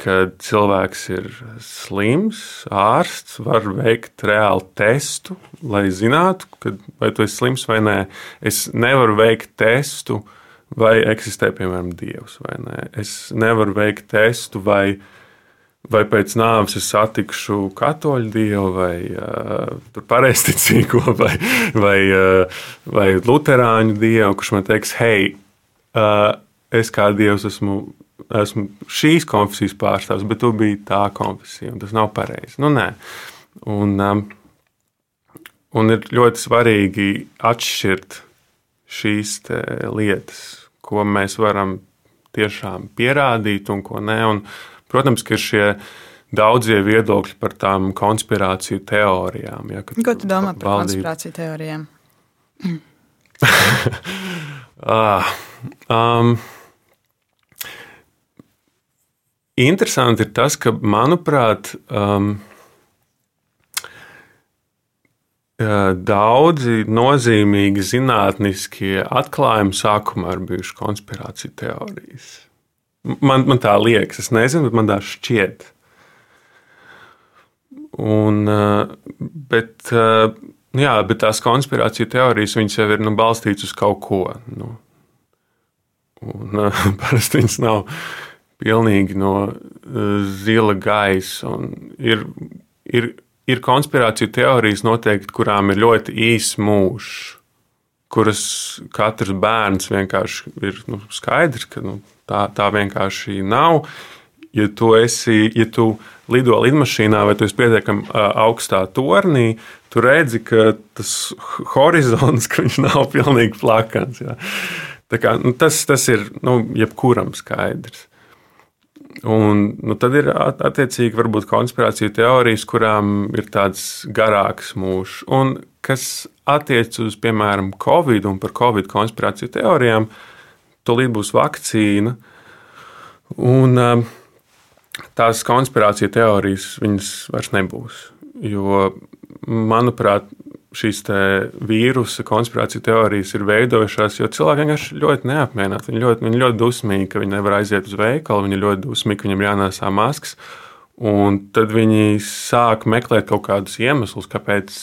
kad cilvēks ir slims, ārsts var veikt reālu testu, lai zinātu, kad, vai tu esi slims vai nē. Es nevaru veikt testu, vai eksistē, piemēram, dievs vai nē. Es nevaru veikt testu, vai vai pēc nāves es satikšu katoļu dievu, vai uh, pareizticīgo, vai, vai, uh, vai luterāņu dievu, kurš man teiks, hei, uh, es kā dievs esmu. Esmu šīs konfesijas pārstāvs, bet tu biji tā konfesija, un tas nav pareizi. Nu, nē. un, um, un ir ļoti svarīgi atšķirt šīs lietas, ko mēs varam tiešām pierādīt un ko nē. Un, Protams, ka ir šie daudzie viedokļi par tām konspirāciju teorijām. Ja, Ko tu domā par valdību. konspirāciju teorijām? ah, um, interesanti ir tas, ka, manuprāt, um, Daudzi nozīmīgi zinātniskie atklājumi sākumā ir bijuši konspirāciju teorijas. Man, man tā liekas, es nezinu, bet man tā šķiet. Un, bet, jā, bet tās konspirāciju teorijas jau ir nu, balstītas uz kaut ko. Nu. Un, parasti viņas nav pilnīgi no zila gaisa. Ir, ir, ir konspirāciju teorijas noteikti, kurām ir ļoti īss mūžs, kuras katrs bērns vienkārši ir nu, skaidrs, ka nu, tā, tā vienkārši nav. Ja tu, esi, ja tu lido lidmašīnā vai tu esi pietiekami augstā tornī, tu redzi, ka tas horizons ka nav pilnīgi plakans. Jā. Kā, nu, tas, tas ir nu, jebkuram skaidrs. Un, nu, tad ir attiecīgi varbūt konspirācija teorijas, kurām ir tāds garāks mūžs. Un kas attiecas uz, piemēram, Covid un par Covid konspirāciju teorijām, tūlīt būs vakcīna. Un tās konspirācija teorijas vairs nebūs. Jo, manuprāt, šīs vīrusa konspirācija teorijas ir veidojušās, jo cilvēki vienkārši ļoti neapmierināti. Viņi ļoti, viņi ļoti dusmīgi, ka viņi nevar aiziet uz veikalu, viņi ļoti dusmīgi, ka viņiem jānēsā maskas. Un tad viņi sāk meklēt kaut kādus iemeslus, kāpēc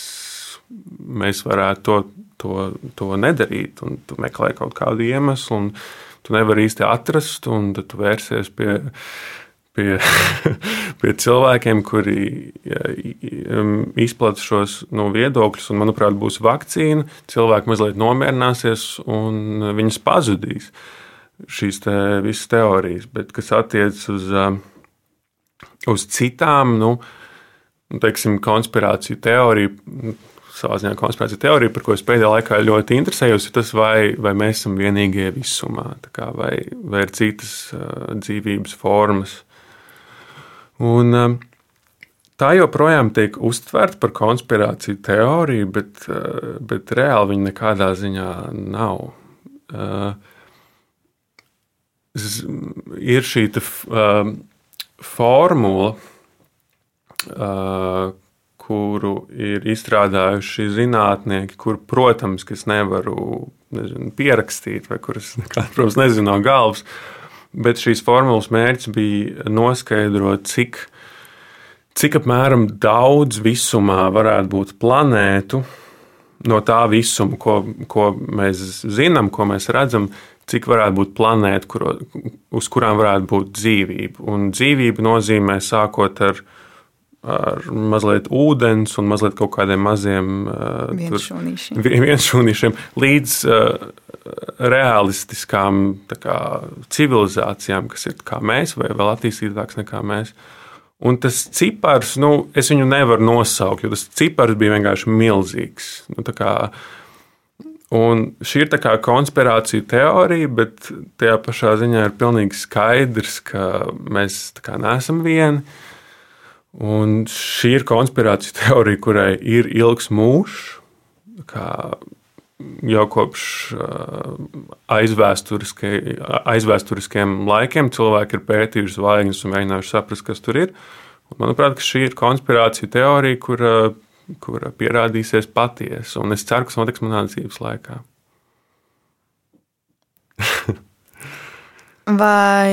mēs varētu to, to, to nedarīt. Un tu meklē kaut kādu iemeslu, un tu nevari īsti atrast, un tad tu vērsies pie pie, pie cilvēkiem, kuri izplatīja šos nu, viedokļus, un, manuprāt, būs vakcīna. Cilvēki mazliet nomierināsies un viņas pazudīs. Šīs te, visas teorijas, bet kas attiecas uz, uz citām, nu, nu, teiksim, konspirāciju teoriju, savā ziņā konspirācija teorija, par ko es pēdējā laikā ļoti interesējos, ir tas, vai, vai mēs esam vienīgie visumā, kā, vai, vai ir citas uh, dzīvības formas. Un, um, tā joprojām tiek uztverta par konspirāciju teoriju, bet, uh, bet reāli viņa nekādā ziņā nav. Uh, ir šī um, formula, uh, kuru ir izstrādājuši zinātnieki, kur, protams, es nevaru nezinu, pierakstīt, vai kuras, protams, nezinu no galvas. Uh, bet šīs formulas mērķis bija noskaidrot, cik, cik apmēram daudz visumā varētu būt planētu no tā visuma, ko, ko mēs zinām, ko mēs redzam, cik varētu būt planēta, kuro, uz kurām varētu būt dzīvība. Un dzīvība nozīmē sākot ar, ar mazliet ūdens un mazliet kaut kādiem maziem vienšūnīšiem, tur, vienšūnīšiem līdz uh, realistiskām kā, civilizācijām, kas ir kā mēs, vai vēl attīstītākas nekā mēs. Un tas cipars, nu, es viņu nevaru nosaukt, jo tas cipars bija vienkārši milzīgs. Nu, kā, un šī ir kā konspirācija teorija, bet tajā pašā ziņā ir pilnīgi skaidrs, ka mēs kā, neesam vieni. Un šī ir konspirācija teorija, kurai ir ilgs mūžs. Jau kopš aizvēsturiskiem laikiem cilvēki ir pētījuši zvaigznes un mēģinājuši saprast, kas tur ir. Un, manuprāt, šī ir konspirācija teorija, kura, kura pierādīsies patiesa. Un es ceru, ka tas notiks manā dzīves laikā. Vai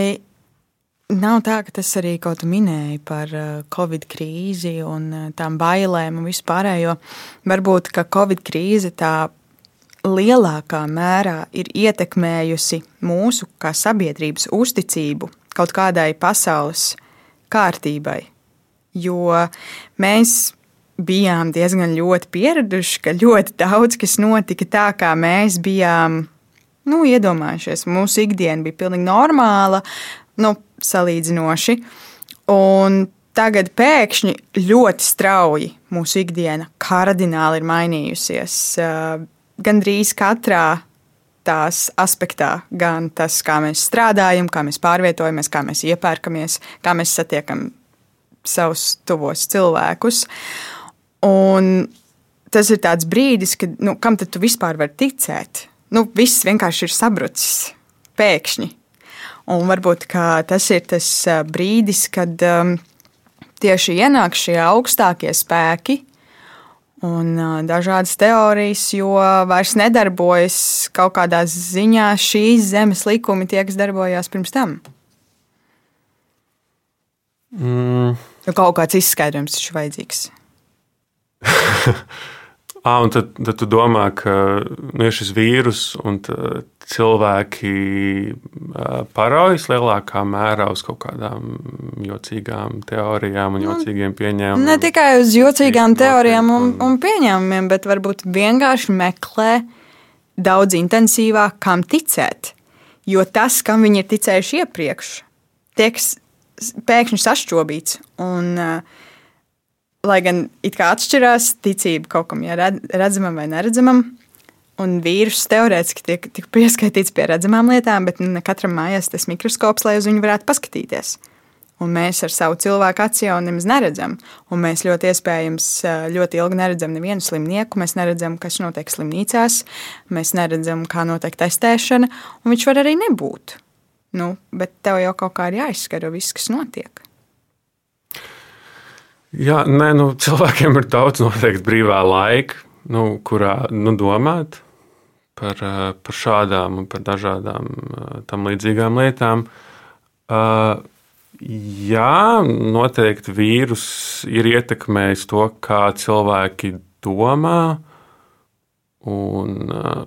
nav tā, ka tas arī kaut kā minēja par Covid krīzi un tām bailēm un vispārējo? Varbūt, ka Covid krīze tā lielākā mērā ir ietekmējusi mūsu kā sabiedrības uzticību kaut kādai pasaules kārtībai. Jo mēs bijām diezgan ļoti pieraduši, ka ļoti daudz kas notika tā, kā mēs bijām nu, iedomājušies. Mūsu ikdiena bija pilnīgi normāla, nu, salīdzinoši. Un tagad pēkšņi ļoti strauji mūsu ikdiena kardināli ir mainījusies gandrīz katrā tās aspektā, gan tas, kā mēs strādājam, kā mēs pārvietojamies, kā mēs iepērkamies, kā mēs satiekam savus tuvos cilvēkus. Un tas ir tāds brīdis, kad nu, kam tad tu vispār vari ticēt? Nu, viss vienkārši ir sabrucis pēkšņi. Un varbūt tas ir tas brīdis, kad um, tieši ienāk šie augstākie spēki, un dažādas teorijas, jo vairs nedarbojas kaut kādā ziņā šīs zemes likumi, tie, kas darbojās pirms tam. Mm. Nu, kaut kāds izskaidrojums taču vajadzīgs. Ah, un tad, tad tu domā, ka nu, ir šis vīrus, un cilvēki paraujas lielākā mērā uz kaut kādām jocīgām teorijām un nu, jocīgiem pieņēmumiem. Ne tikai uz jocīgām teorijām un, un pieņēmumiem, bet varbūt vienkārši meklē daudz intensīvāk, kam ticēt. Jo tas, kam viņi ir ticējuši iepriekš, tiek pēkšņi sašķobīts. Un, uh, lai gan it kā atšķirās ticība kaut kam, ja redzamam vai neredzamam. Un vīrusu teorētiski tiek, tiek pieskaitīts pie redzamām lietām, bet ne katram mājās tas mikroskops, lai uz viņu varētu paskatīties. Un mēs ar savu cilvēku aci jau nemaz neredzam. Un mēs ļoti iespējams ļoti ilgi neredzam nevienu slimnieku. Mēs neredzam, kas notiek slimnīcās, mēs neredzam, kā notiek testēšana, un viņš var arī nebūt. Nu, bet tev jau kaut kā ir jāizskaro viss, kas notiek. Jā, nē, nu, cilvēkiem ir daudz noteikti brīvā laika, nu, kurā nu, domāt par, eh, par šādām un par dažādām eh, tam līdzīgām lietām. Uh, jā, noteikti vīrus ir ietekmējis to, kā cilvēki domā. Un, uh,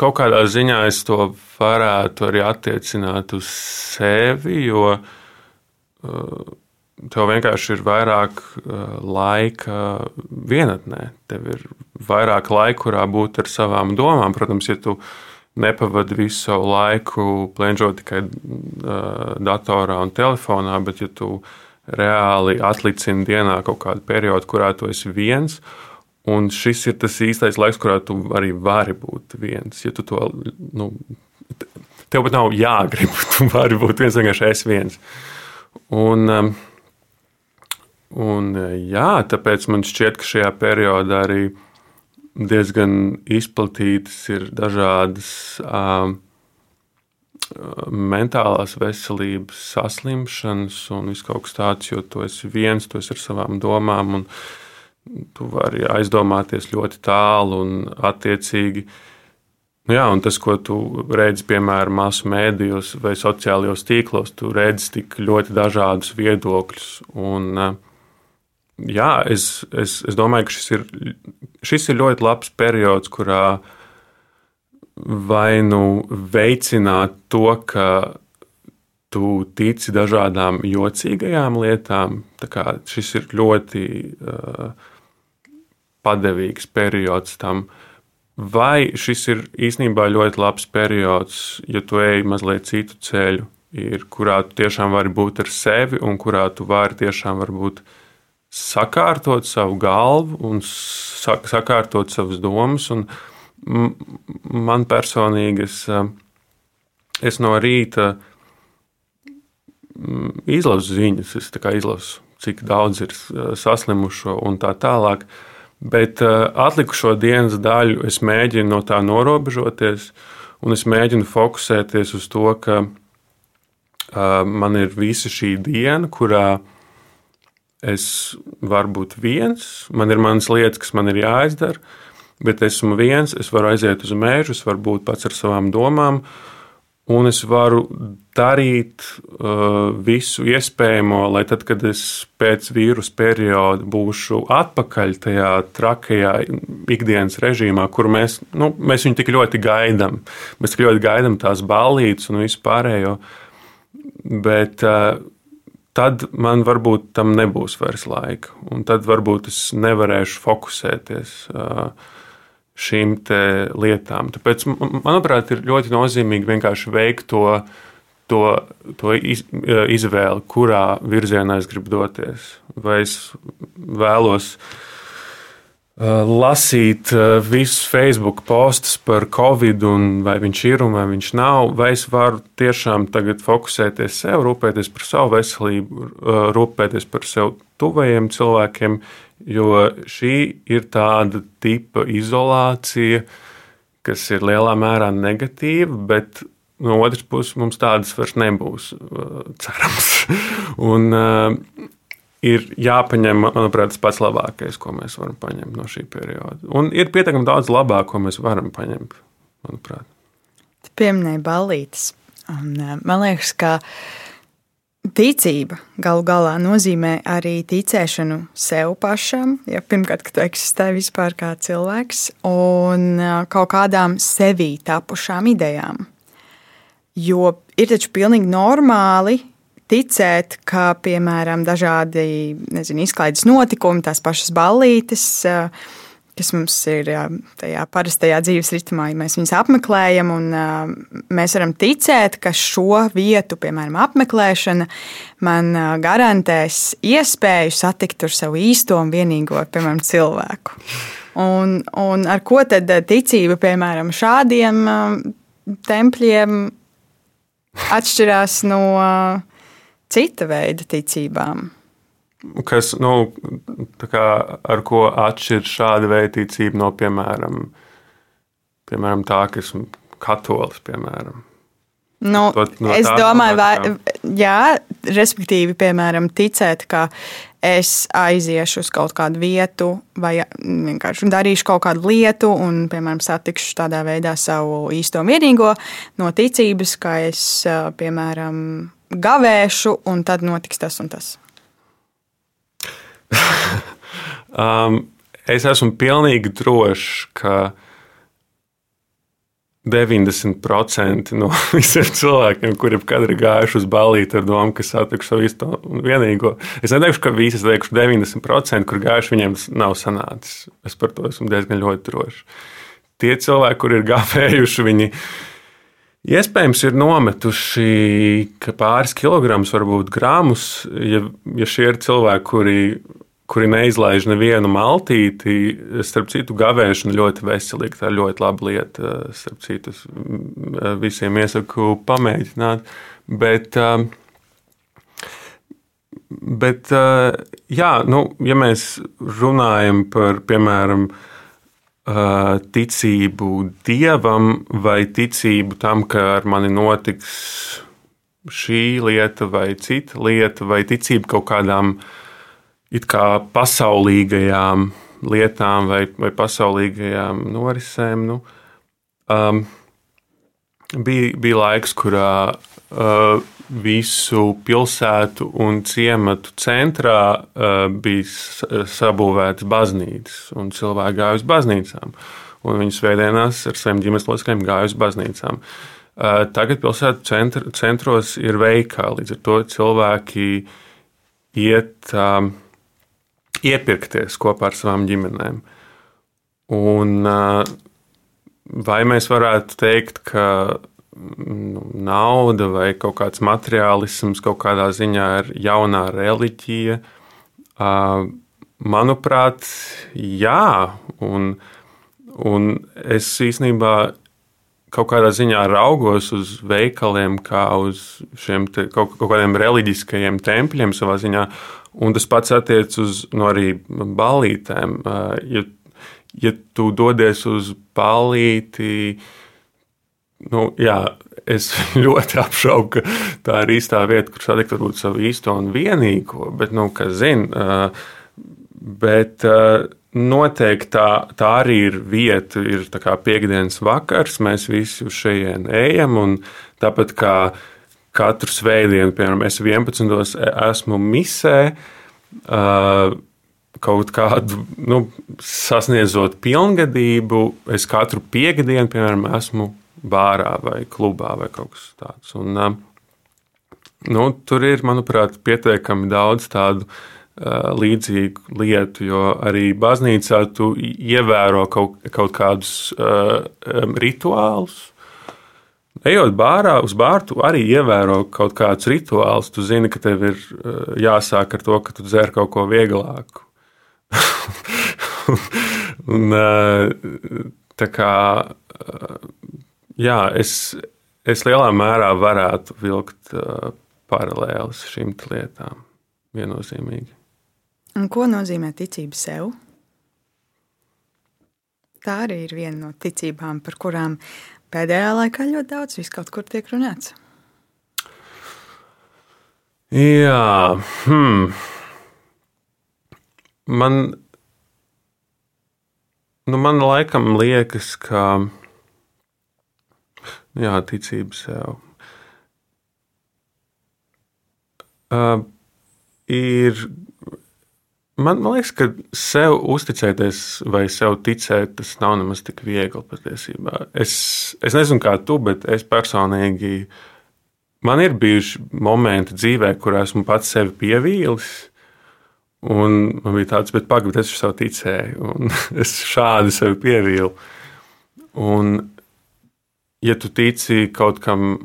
kaut kādā ziņā es to varētu arī attiecināt uz sevi, jo uh, tev vienkārši ir vairāk uh, laika vienatnē. Tev ir vairāk laika, kurā būt ar savām domām. Protams, ja tu nepavadi visu savu laiku plēņģot tikai uh, datorā un telefonā, bet ja tu reāli atlicini dienā kaut kādu periodu, kurā tu esi viens. Un šis ir tas īstais laiks, kurā tu arī vari būt viens. Ja tu to, nu, tev pat nav jāgrib, tu vari būt viens, vienkārši es viens. Un, um, Un, jā, tāpēc man šķiet, ka šajā periodā arī diezgan izplatītas ir dažādas um, mentālās veselības saslimšanas un kaut kas tāds, jo tu esi viens, tu esi ar savām domām, un tu vari aizdomāties ļoti tālu un attiecīgi. Nu jā, un tas, ko tu redzi, piemēram, masu mēdījos vai sociālajos tīklos, tu redzi tik ļoti dažādus viedokļus. Un, uh, jā, es, es, es domāju, ka šis ir, šis ir ļoti labs periods, kurā vai nu veicināt to, ka tu tici dažādām jocīgajām lietām. Šis ir ļoti uh, padevīgs periods tam. Vai šis ir īstenībā ļoti labs periods, ja tu ej mazliet citu ceļu, ir, kurā tu tiešām vari būt ar sevi un kurā tu vari tiešām būt uh, sakārtot savu galvu un sakārtot savas domas. Man personīgi es, es no rīta izlasu ziņas, es izlasu, cik daudz ir saslimušo un tā tālāk. Bet atlikušo dienas daļu es mēģinu no tā norobežoties, un es mēģinu fokusēties uz to, ka man ir visa šī diena, kurā Es varu būt viens, man ir manas lietas, kas man ir jāizdara, bet esmu viens, es varu aiziet uz mēžu, es varu būt pats ar savām domām, un es varu darīt uh, visu iespējamo, lai tad, kad es pēc vīrusu perioda būšu atpakaļ tajā trakajā ikdienas režīmā, kur mēs, nu, mēs viņu tik ļoti gaidām. Mēs tik ļoti gaidām tās ballītes un visu pārējo. Bet uh, tad man varbūt tam nebūs vairs laika. Un tad varbūt es nevarēšu fokusēties šīm lietām. Tāpēc, manuprāt, ir ļoti nozīmīgi vienkārši veikt to, to, to iz, izvēli, kurā virzienā es gribu doties. Vai es vēlos lasīt uh, visus Facebook postus par Covid, vai viņš ir un vai viņš nav, vai es varu tiešām tagad fokusēties sev, rūpēties par savu veselību, uh, rūpēties par sev tuvajiem cilvēkiem, jo šī ir tāda tipa izolācija, kas ir lielā mērā negatīva, bet no otras puses mums tādas vairs nebūs, cerams. un, ir jāpaņem, manuprāt, tas pats labākais, ko mēs varam paņemt no šī perioda. Un ir pietiekami daudz labāk, ko mēs varam paņemt, manuprāt. Tu pieminēji ballītes. Un, man liekas, ka ticība galu galā nozīmē arī ticēšanu sev pašam. Ja, pirmkārt, ka tu eksistē vispār kā cilvēks, un kaut kādām sevī tapušām idejām. Jo ir taču pilnīgi normāli ticēt, ka, piemēram, dažādi nezinu, izklaides notikumi, tās pašas ballītes, kas mums ir tajā parastajā dzīves ritmā, ja mēs viņus apmeklējam, un mēs varam ticēt, ka šo vietu, piemēram, apmeklēšana, man garantēs iespēju satikt ar savu īsto un vienīgo, piemēram, cilvēku. Un, un ar ko tad ticība, piemēram, šādiem tempļiem atšķirās no cita veida ticībām? Kas, nu, kā, ar ko atšķiras šāda veida ticība no, piemēram, piemēram tā, ka esmu katolis, piemēram? Nu, to, no es domāju, vai, jā, respektīvi, piemēram, ticēt, ka es aiziešu uz kaut kādu vietu, vai vienkārši darīšu kaut kādu lietu, un, piemēram, satikšu tādā veidā savu īsto vienīgo no ticības, ka es, piemēram, gavēšu, un tad notiks tas un tas. um, es esmu pilnīgi drošs, ka 90% no visiem cilvēkiem, kuriem kad ir gājuši uz balīti ar domu, ka satikšu savu īsto un vienīgo. Es neteikšu, ka visi, es teikšu 90%, kur gājuši, viņiem nav sanācis. Es par to esmu diezgan ļoti drošs. Tie cilvēki, kur ir gājuši, viņi iespējams ir nometuši pāris kilogramus, varbūt grāmus, ja, ja šie ir cilvēki, kuri kuri neizlaiž nevienu maltīti. Starp citu, gavēšana ļoti veselīga. Tā ir ļoti laba lieta. Starp citu, visiem iesaku pamēģināt. Bet, bet jā, nu, ja mēs runājam par, piemēram, ticību dievam vai ticību tam, ka ar mani notiks šī lieta vai cita lieta, vai ticību kaut kādām uh, it kā pasaulīgajām lietām vai, vai pasaulīgajām norisēm. Nu, um, bija, bija laiks, kurā uh, visu pilsētu un ciematu centrā uh, bija sabūvētas baznīcas, un cilvēki gāja uz baznīcām. Un viņi svētdienās ar saviem ģimenes locekļiem gāja uz baznīcām. Uh, tagad pilsētu centr, centros ir veikali, līdz ar to cilvēki iet. Um, iepirkties kopā ar savām ģimenēm. Un, vai mēs varētu teikt, ka nu, nauda vai kaut kāds materiālisms kaut kādā ziņā ir jaunā reliģija? Manuprāt, jā. Un, un es īstenībā kaut kādā ziņā raugos uz veikaliem, kā uz šiem te, kaut, kaut kādiem reliģiskajiem tempļiem savā ziņā. Un tas pats attiecas uz no arī balītēm. Ja, ja tu dodies uz balīti, nu, jā, es ļoti apšaubu, ka tā ir īstā vieta, kur satikt varbūt savu īsto un vienīgo. Bet, nu, kas zina, bet noteikti tā, tā arī ir vieta, ir piekdienas vakars, mēs visi uz šejienes ejam. Tāpat kā katru svētdienu, piemēram, es 11. esmu misē. Kaut kādu nu, sasniedzot pilngadību, es katru piekdienu, piemēram, esmu bārā vai klubā vai kaut kas tāds. Un, nu, tur ir, manuprāt, pietiekami daudz tādu uh, līdzīgu lietu, jo arī baznīcā tu ievēro kaut, kaut kādus uh, rituālus Ejot bārā, uz bārtu arī ievēro kaut kādus rituālus. Tu zini, ka tev ir eh, jāsāk ar to, ka tu dzer kaut ko vieglāku. un, eh, tā kā eh, jā, es, es lielā mērā varētu vilkt paralēlus šīm lietām. Viennozīmīgi. Un ko nozīmē ticība sev? Tā arī ir viena no ticībām, par kurām pēdējā laikā ļoti daudz viss kaut kur tiek runāts. Jā, hmm. man, nu man laikam liekas, ka jā, ticība sev. uh, ir. Man, man liekas, ka sev uzticēties vai sev ticēt, tas nav nemaz tik viegli patiesībā. Es, es nezinu, kā tu, bet es personīgi. Man ir bijuši momenti dzīvē, kur esmu pats sevi pievīlis. Un man bija tāds, bet pagaidi, es sev ticēju, un es šādi sevi pievīlu. Un, ja tu tici kaut kam,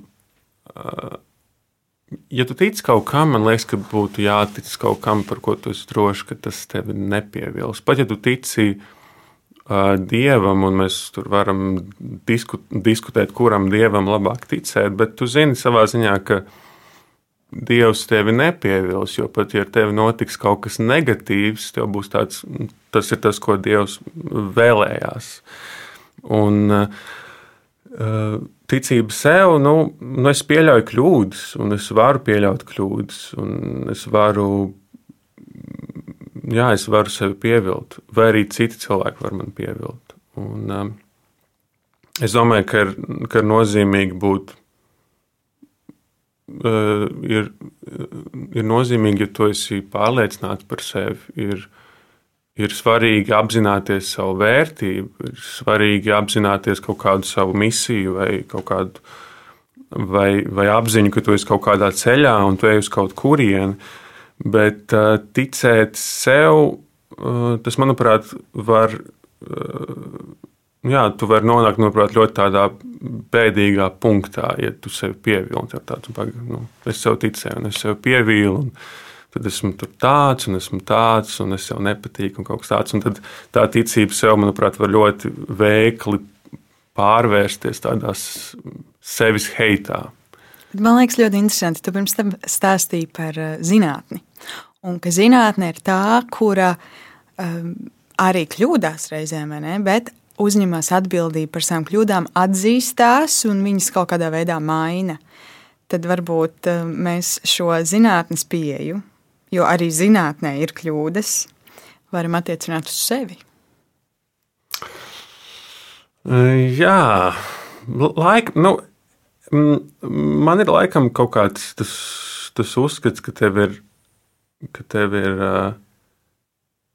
ja tu tici kaut kam, man liekas, ka būtu jātic kaut kam, par ko tu esi drošs, ka tas tevi nepievils. Pat ja tu tici dievam, un mēs tur varam disku, diskutēt, kuram dievam labāk ticēt, bet tu zini savā ziņā, ka dievs tevi nepievils. Jo pat ja ar tevi notiks kaut kas negatīvs, tev būs tāds, tas ir tas, ko dievs vēlējās. Un, uh, ticība sev, nu, nu es pieļauju kļūdas, un es varu pieļaut kļūdas, un es varu, jā, es varu sevi pievilt, vai arī citi cilvēki var man pievilt. Un, um, es domāju, ka ir, ka ir nozīmīgi būt. Uh, ir, ir nozīmīgi, ja tu esi pārliecināts par sevi. Ir, ir svarīgi apzināties savu vērtību, ir svarīgi apzināties kaut kādu savu misiju vai kaut kādu. Vai, vai apziņu, ka tu esi kaut kādā ceļā un tu ej uz kaut kurieni, bet uh, ticēt sev, uh, tas, manuprāt, var, uh, jā, tu vari nonākt, manuprāt, ļoti tādā bēdīgā punktā, ja tu sevi pievilni. Tāds, nu, es sev ticēju, un es sev pievīlu. Un, tad esmu tāds un esmu tāds, un es sev nepatīku, un kaut kas tāds. Un tad tā ticība sev, manuprāt, var ļoti veikli pārvērsties tādās sevis heitā. Man liekas, ļoti interesanti. Tu pirms tam stāstīji par uh, zinātni. Un ka zinātne ir tā, kura um, arī kļūdās reizēm, bet uzņemas atbildību par savām kļūdām, atzīstās un viņas kaut kādā veidā maina. Tad varbūt uh, mēs šo zinātnes pieeju jo arī zinātnē ir kļūdas, varam attiecināt uz sevi. Jā, laik, nu, man ir laikam kaut kāds tas, tas uzskats, ka tev ir, ka tev ir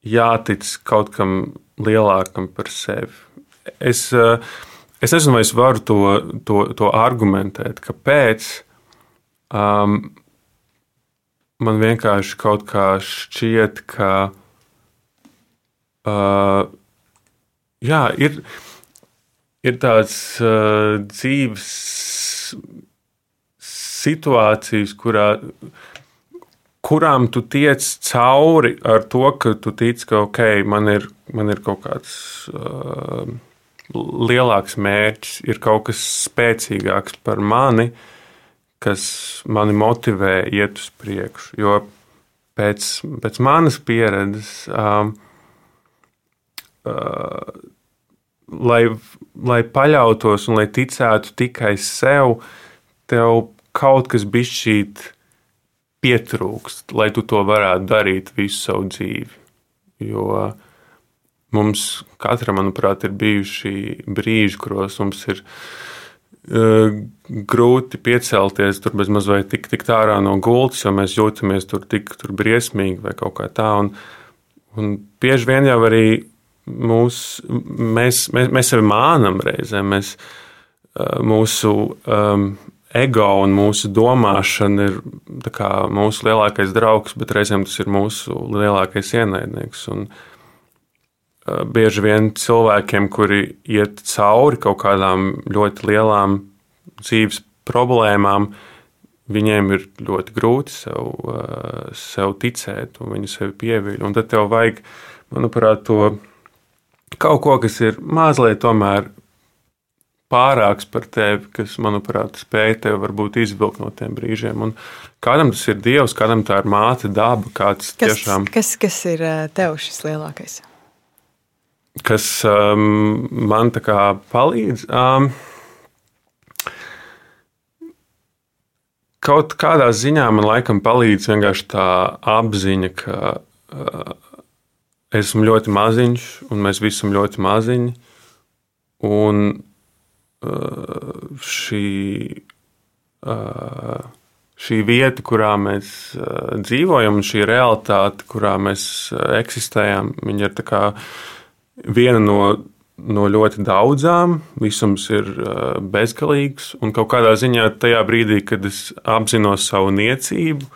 jātic kaut kam lielākam par sevi. Es, es nezinu, vai es varu to, to, to argumentēt, kāpēc. Um, man vienkārši kaut kā šķiet, ka uh, jā, ir, ir tāds uh, dzīves situācijas, kurā, kurām tu tiec cauri ar to, ka tu tici, ka okay, man, ir, man ir kaut kāds. Uh, Lielāks mērķis ir kaut kas spēcīgāks par mani, uh, kas mani motivē iet uz priekšu. Jo pēc, pēc manas pieredzes, um, uh, lai, lai paļautos un lai ticētu tikai sev, tev kaut kas bišķīt pietrūkst, lai tu to varētu darīt visu savu dzīvi. Jo mums katram, manuprāt, ir bijuši brīži, kuros mums ir ielikumi grūti piecelties, tur bez mazliet tik, tik ārā no gultas, jo mēs jūtamies tur tik tur briesmīgi vai kaut kā tā. Un, un bieži vien jau arī mūs, mēs, mēs, mēs sevi mānam reizēm. Mēs, mūsu um, ego un mūsu domāšana ir mūsu lielākais draugs, bet reizēm tas ir mūsu lielākais ienaidnieks. Un, uh, Eh, bieži vien cilvēkiem, kuri iet cauri kaut kādām ļoti lielām dzīves problēmām, viņiem ir ļoti grūti sev, eh, sev ticēt, un viņi sevi pieviļ. Un tad tev vajag, manuprāt, to kaut ko, kas ir mazliet tomēr pārāks par tevi, kas, manuprāt, spēj tevi varbūt izvilkt no tiem brīžiem. Un kādam tas ir Dievs, kādam tā ir māte, daba, kāds kas, tiešām. Kas, kas ir eh, tev šis lielākais? Kas um, man palīdz. Um, kaut kādā ziņā man laikam palīdz vienkārši tā apziņa, ka uh, esmu ļoti maziņš, un mēs visi esam ļoti maziņi. Un uh, šī, uh, šī vieta, kurā mēs uh, dzīvojam, un šī realitāte, kurā mēs uh, eksistējam, ir viena no, no ļoti daudzām. Visums ir uh, bezgalīgs, un kaut kādā ziņā tajā brīdī, kad es apzinos savu niecību,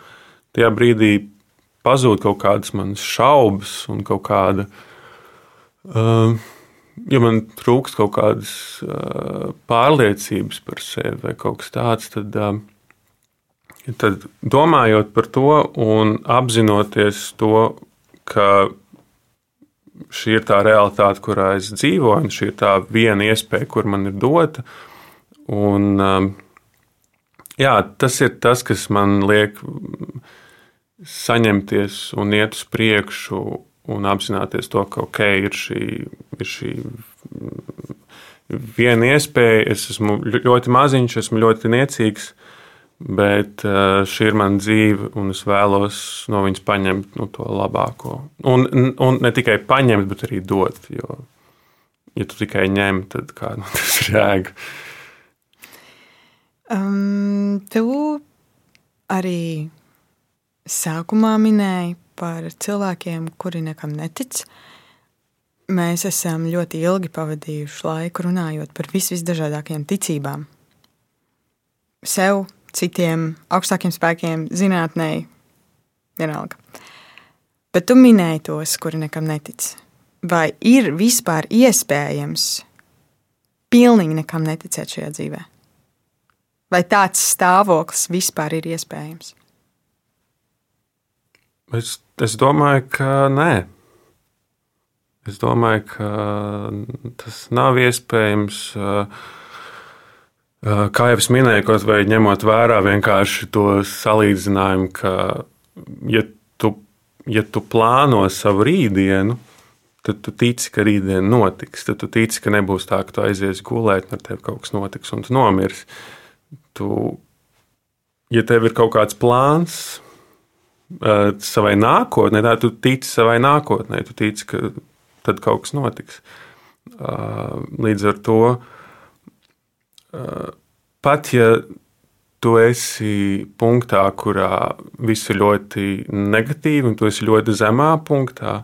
tajā brīdī pazūd kaut kādas manas šaubas un kaut kāda. Uh, ja man trūkst kaut kādas uh, pārliecības par sevi vai kaut kas tāds, tad uh, Tad domājot par to un apzinoties to, ka šī ir tā realitāte, kurā es dzīvoju, un šī ir tā viena iespēja, kur man ir dota. Un, um, jā, tas ir tas, kas man liek saņemties un iet uz priekšu un apzināties to, ka ok, ir šī, ir šī viena iespēja. Es esmu ļoti maziņš, esmu ļoti niecīgs bet eh, šī ir mana dzīve, un es vēlos no viņas paņemt nu, to labāko. Un, un ne tikai paņemt, bet arī dot. Jo, ja tu tikai ņem, tad kā nu, tas ir jēga. Um, tu arī sākumā minēji par cilvēkiem, kuri nekam netic. Mēs esam ļoti ilgi pavadījuši laiku runājot par vis visdažādākajām ticībām. Sev citiem augstākiem spēkiem, zinātnē, vienalga. Bet tu minēji tos, kuri nekam netic. Vai ir vispār iespējams pilnīgi nekam neticēt šajā dzīvē? Vai tāds stāvoklis vispār ir iespējams? Es, es domāju, ka nē. Es domāju, ka tas nav iespējams. Uh, Kā jau es minēju, kaut vai ņemot vērā vienkārši to salīdzinājumu, ka, ja tu, ja tu plāno savu rītdienu, tad tu tici, ka rītdiena notiks. Tad tu tici, ka nebūs tā, ka tu aizies gulēt, ar tevi kaut kas notiks, un tu nomirsi. Tu, ja tev ir kaut kāds plāns uh, savai nākotnē, tad tu tici savai nākotnē, tu tici, ka tad kaut kas notiks. Uh, līdz ar to pat ja tu esi punktā, kurā viss ir ļoti negatīvi, un tu esi ļoti zemā punktā,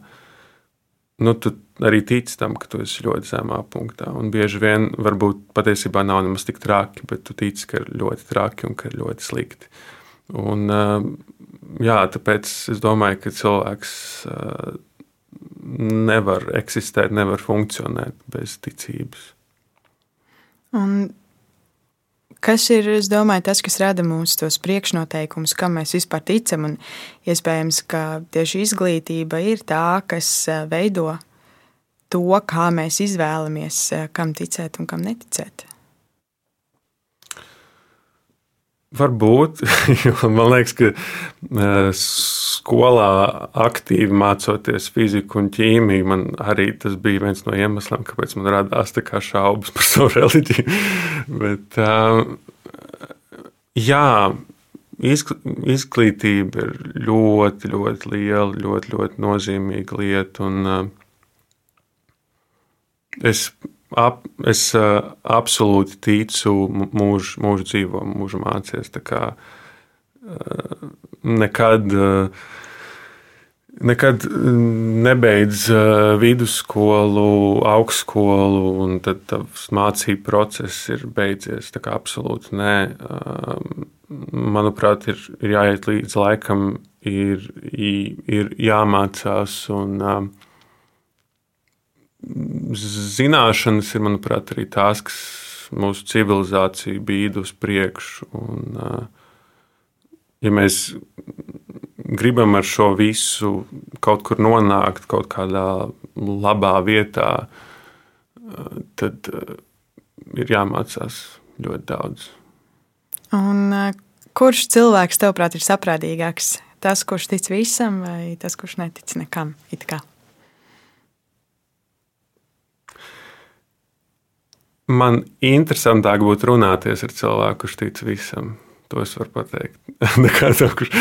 nu, tu arī tici tam, ka tu esi ļoti zemā punktā. Un bieži vien varbūt patiesībā nav nemaz tik traki, bet tu tici, ka ir ļoti traki un ka ir ļoti slikti. Un, jā, tāpēc es domāju, ka cilvēks nevar eksistēt, nevar funkcionēt bez ticības. Un Kas ir domāju, tas, kas rada mūsu tos priekšnoteikumus, kam mēs vispār ticam? Un iespējams, ka tieši izglītība ir tā, kas veido to, kā mēs izvēlamies, kam ticēt un kam neticēt. Varbūt, jo man liekas, ka eh, skolā aktīvi mācoties fiziku un ķīmiju, man arī tas bija viens no iemesliem, kāpēc man radās šaubas par savu reliģiju. Bet, jā, izglītība ir ļoti, ļoti liela, ļoti, ļoti nozīmīga lieta. Un, es ap, es absolūti ticu mūžu, mūžu dzīvo, mūžu mācies. Nekad nekad mm, nebeidz uh, vidusskolu, augstskolu, un tad tavs mācību process ir beidzies. Tā kā absolūti nē. Manuprāt, ir, ir jāiet līdz laikam, ir, ir jāmācās. Un, um, zināšanas ir, manuprāt, arī tās, kas mūsu civilizāciju bīd uz priekšu. Un, ja mēs gribam ar šo visu kaut kur nonākt, kaut kādā labā vietā, tad ir jāmācās ļoti daudz. Un, kurš cilvēks, tavuprāt, ir saprātīgāks? Tas, kurš tic visam, vai tas, kurš netic nekam? Man interesantāk būtu runāties ar cilvēku, kurš tic visam. To es varu pateikt. Nekā tev, kurš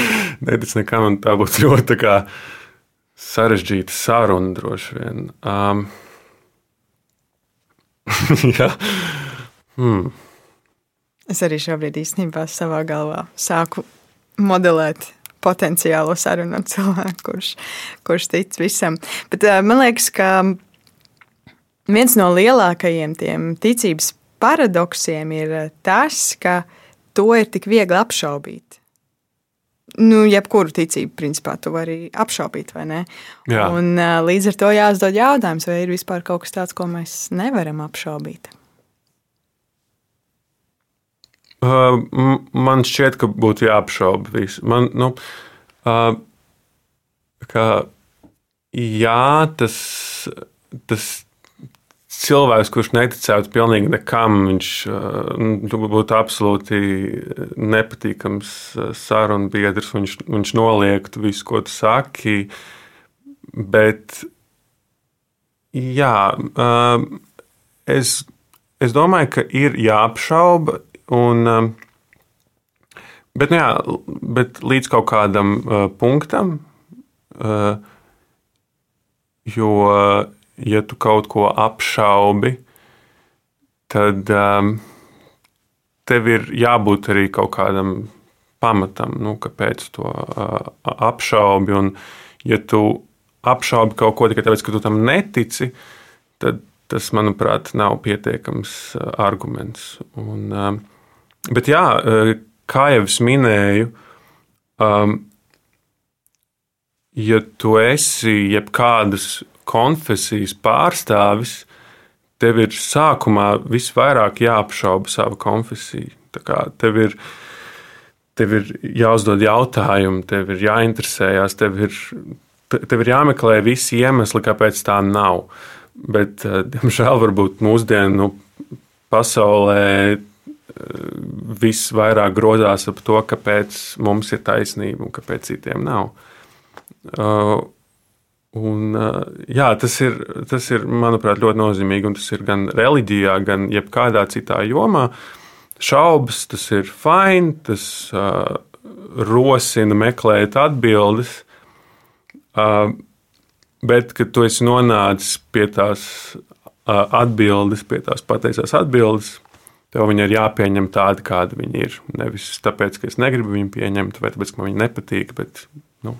netic nekam, un tā būtu ļoti tā sarežģīta saruna droši vien. Um, jā. Hmm. Es arī šobrīd īstenībā savā galvā sāku modelēt potenciālo sarunu ar cilvēku, kurš, kurš tic visam. Bet man liekas, ka viens no lielākajiem tiem ticības paradoksiem ir tas, ka to ir tik viegli apšaubīt nu, jebkuru ticību, principā, tu vari apšaubīt, vai ne? Jā. Un, uh, līdz ar to jāuzdod jautājums, vai ir vispār kaut kas tāds, ko mēs nevaram apšaubīt. Uh, man šķiet, ka būtu jāapšauba viss. Man, nu, uh, ka, jā, tas, tas cilvēks, kurš neticētu pilnīgi nekam, viņš nu, būtu absolūti nepatīkams sarunu biedrs. Viņš, viņš noliektu visu, ko tu saki. Bet, jā, es, es domāju, ka ir jāapšauba. Un, bet, nu, jā, bet līdz kaut kādam punktam, jo ja tu kaut ko apšaubi, tad um, tev ir jābūt arī kaut kādam pamatam, nu, kāpēc to uh, apšaubi. Un, ja tu apšaubi kaut ko tikai tāpēc, ka tu tam netici, tad tas, manuprāt, nav pietiekams uh, arguments. Un, um, bet, jā, uh, kā jau es minēju, um, ja tu esi jebkādas konfesijas pārstāvis, tev ir sākumā visvairāk jāapšauba sava konfesija. Tev ir, tev ir jāuzdod jautājumi, tev ir jāinteresējas, tev ir, tev ir jāmeklē visi iemesli, kāpēc tā nav. Bet, eh, diemžēl, varbūt mūsdienu nu, pasaulē eh, viss vairāk grozās ap to, kāpēc mums ir taisnība un kāpēc citiem nav. Uh, Un, jā, tas ir, tas ir, manuprāt, ļoti nozīmīgi. Tas ir gan reliģijā, gan jebkādā citā jomā. Šaubas, tas ir fini, tas uh, rosina meklēt atbildes. Uh, bet, kad tu esi nonācis pie tās uh, atbildes, pie tās pateicās atbildes, tev viņa ir jāpieņem tāda, kāda viņa ir. Nevis tāpēc, ka es negribu viņu pieņemt, vai tāpēc, ka man viņa nepatīk, bet nu,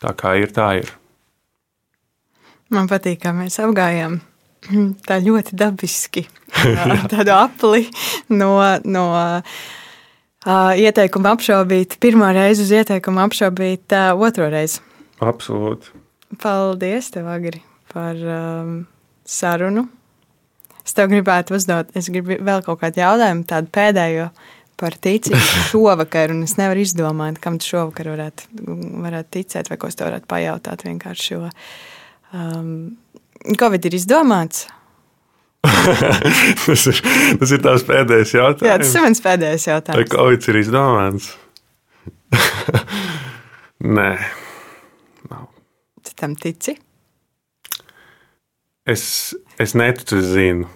tā kā ir, tā ir. Man patīk, kā mēs apgājām tā ļoti dabiski tādu apli no, no uh, ieteikuma apšaubīt pirmo reizi uz ieteikumu apšaubīt uh, otro reizi. Absolūti. Paldies, tev, Agri, par um, sarunu. Es tev gribētu uzdot, es gribu vēl kaut kādu jautājumu, tādu pēdējo par ticību šovakar, un es nevaru izdomāt, kam tu šovakar varētu, varētu ticēt, vai ko es tev varētu pajautāt vienkārši šo. Um, Covid ir izdomāts? tas, ir, tas ir tās pēdējais jautājums. Jā, tas ir mans pēdējais jautājums. Vai Covid ir izdomāts? Nē, nav. Tu tam tici? Es, es neticu, es zinu.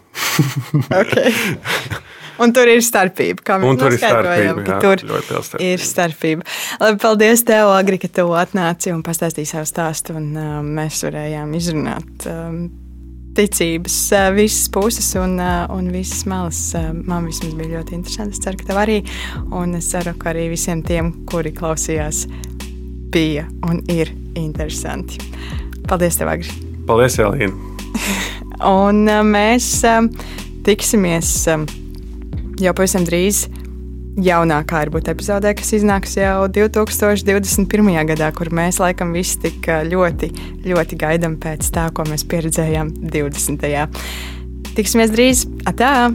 okay. Un tur ir starpība. Kā mēs tur ir starpība, jā, tur starpība. ir starpība. Labi, paldies tev, Agri, ka tu atnāci un pastāstīji savu stāstu. Un, uh, mēs varējām izrunāt um, ticības uh, visas puses un, uh, un visas malas. Uh, man vismaz bija ļoti interesanti. Es ceru, ka tev arī. Un es ceru, ka arī visiem tiem, kuri klausījās, bija un ir interesanti. Paldies, tev, Agri! Paldies, Elīna! un uh, mēs uh, tiksimies. Uh, jau pavisam drīz jaunākā ir būt epizodē, kas iznāks jau 2021. gadā, kur mēs laikam visi tik ļoti, ļoti gaidām pēc tā, ko mēs pieredzējām 20. Tiksimies drīz! Atā!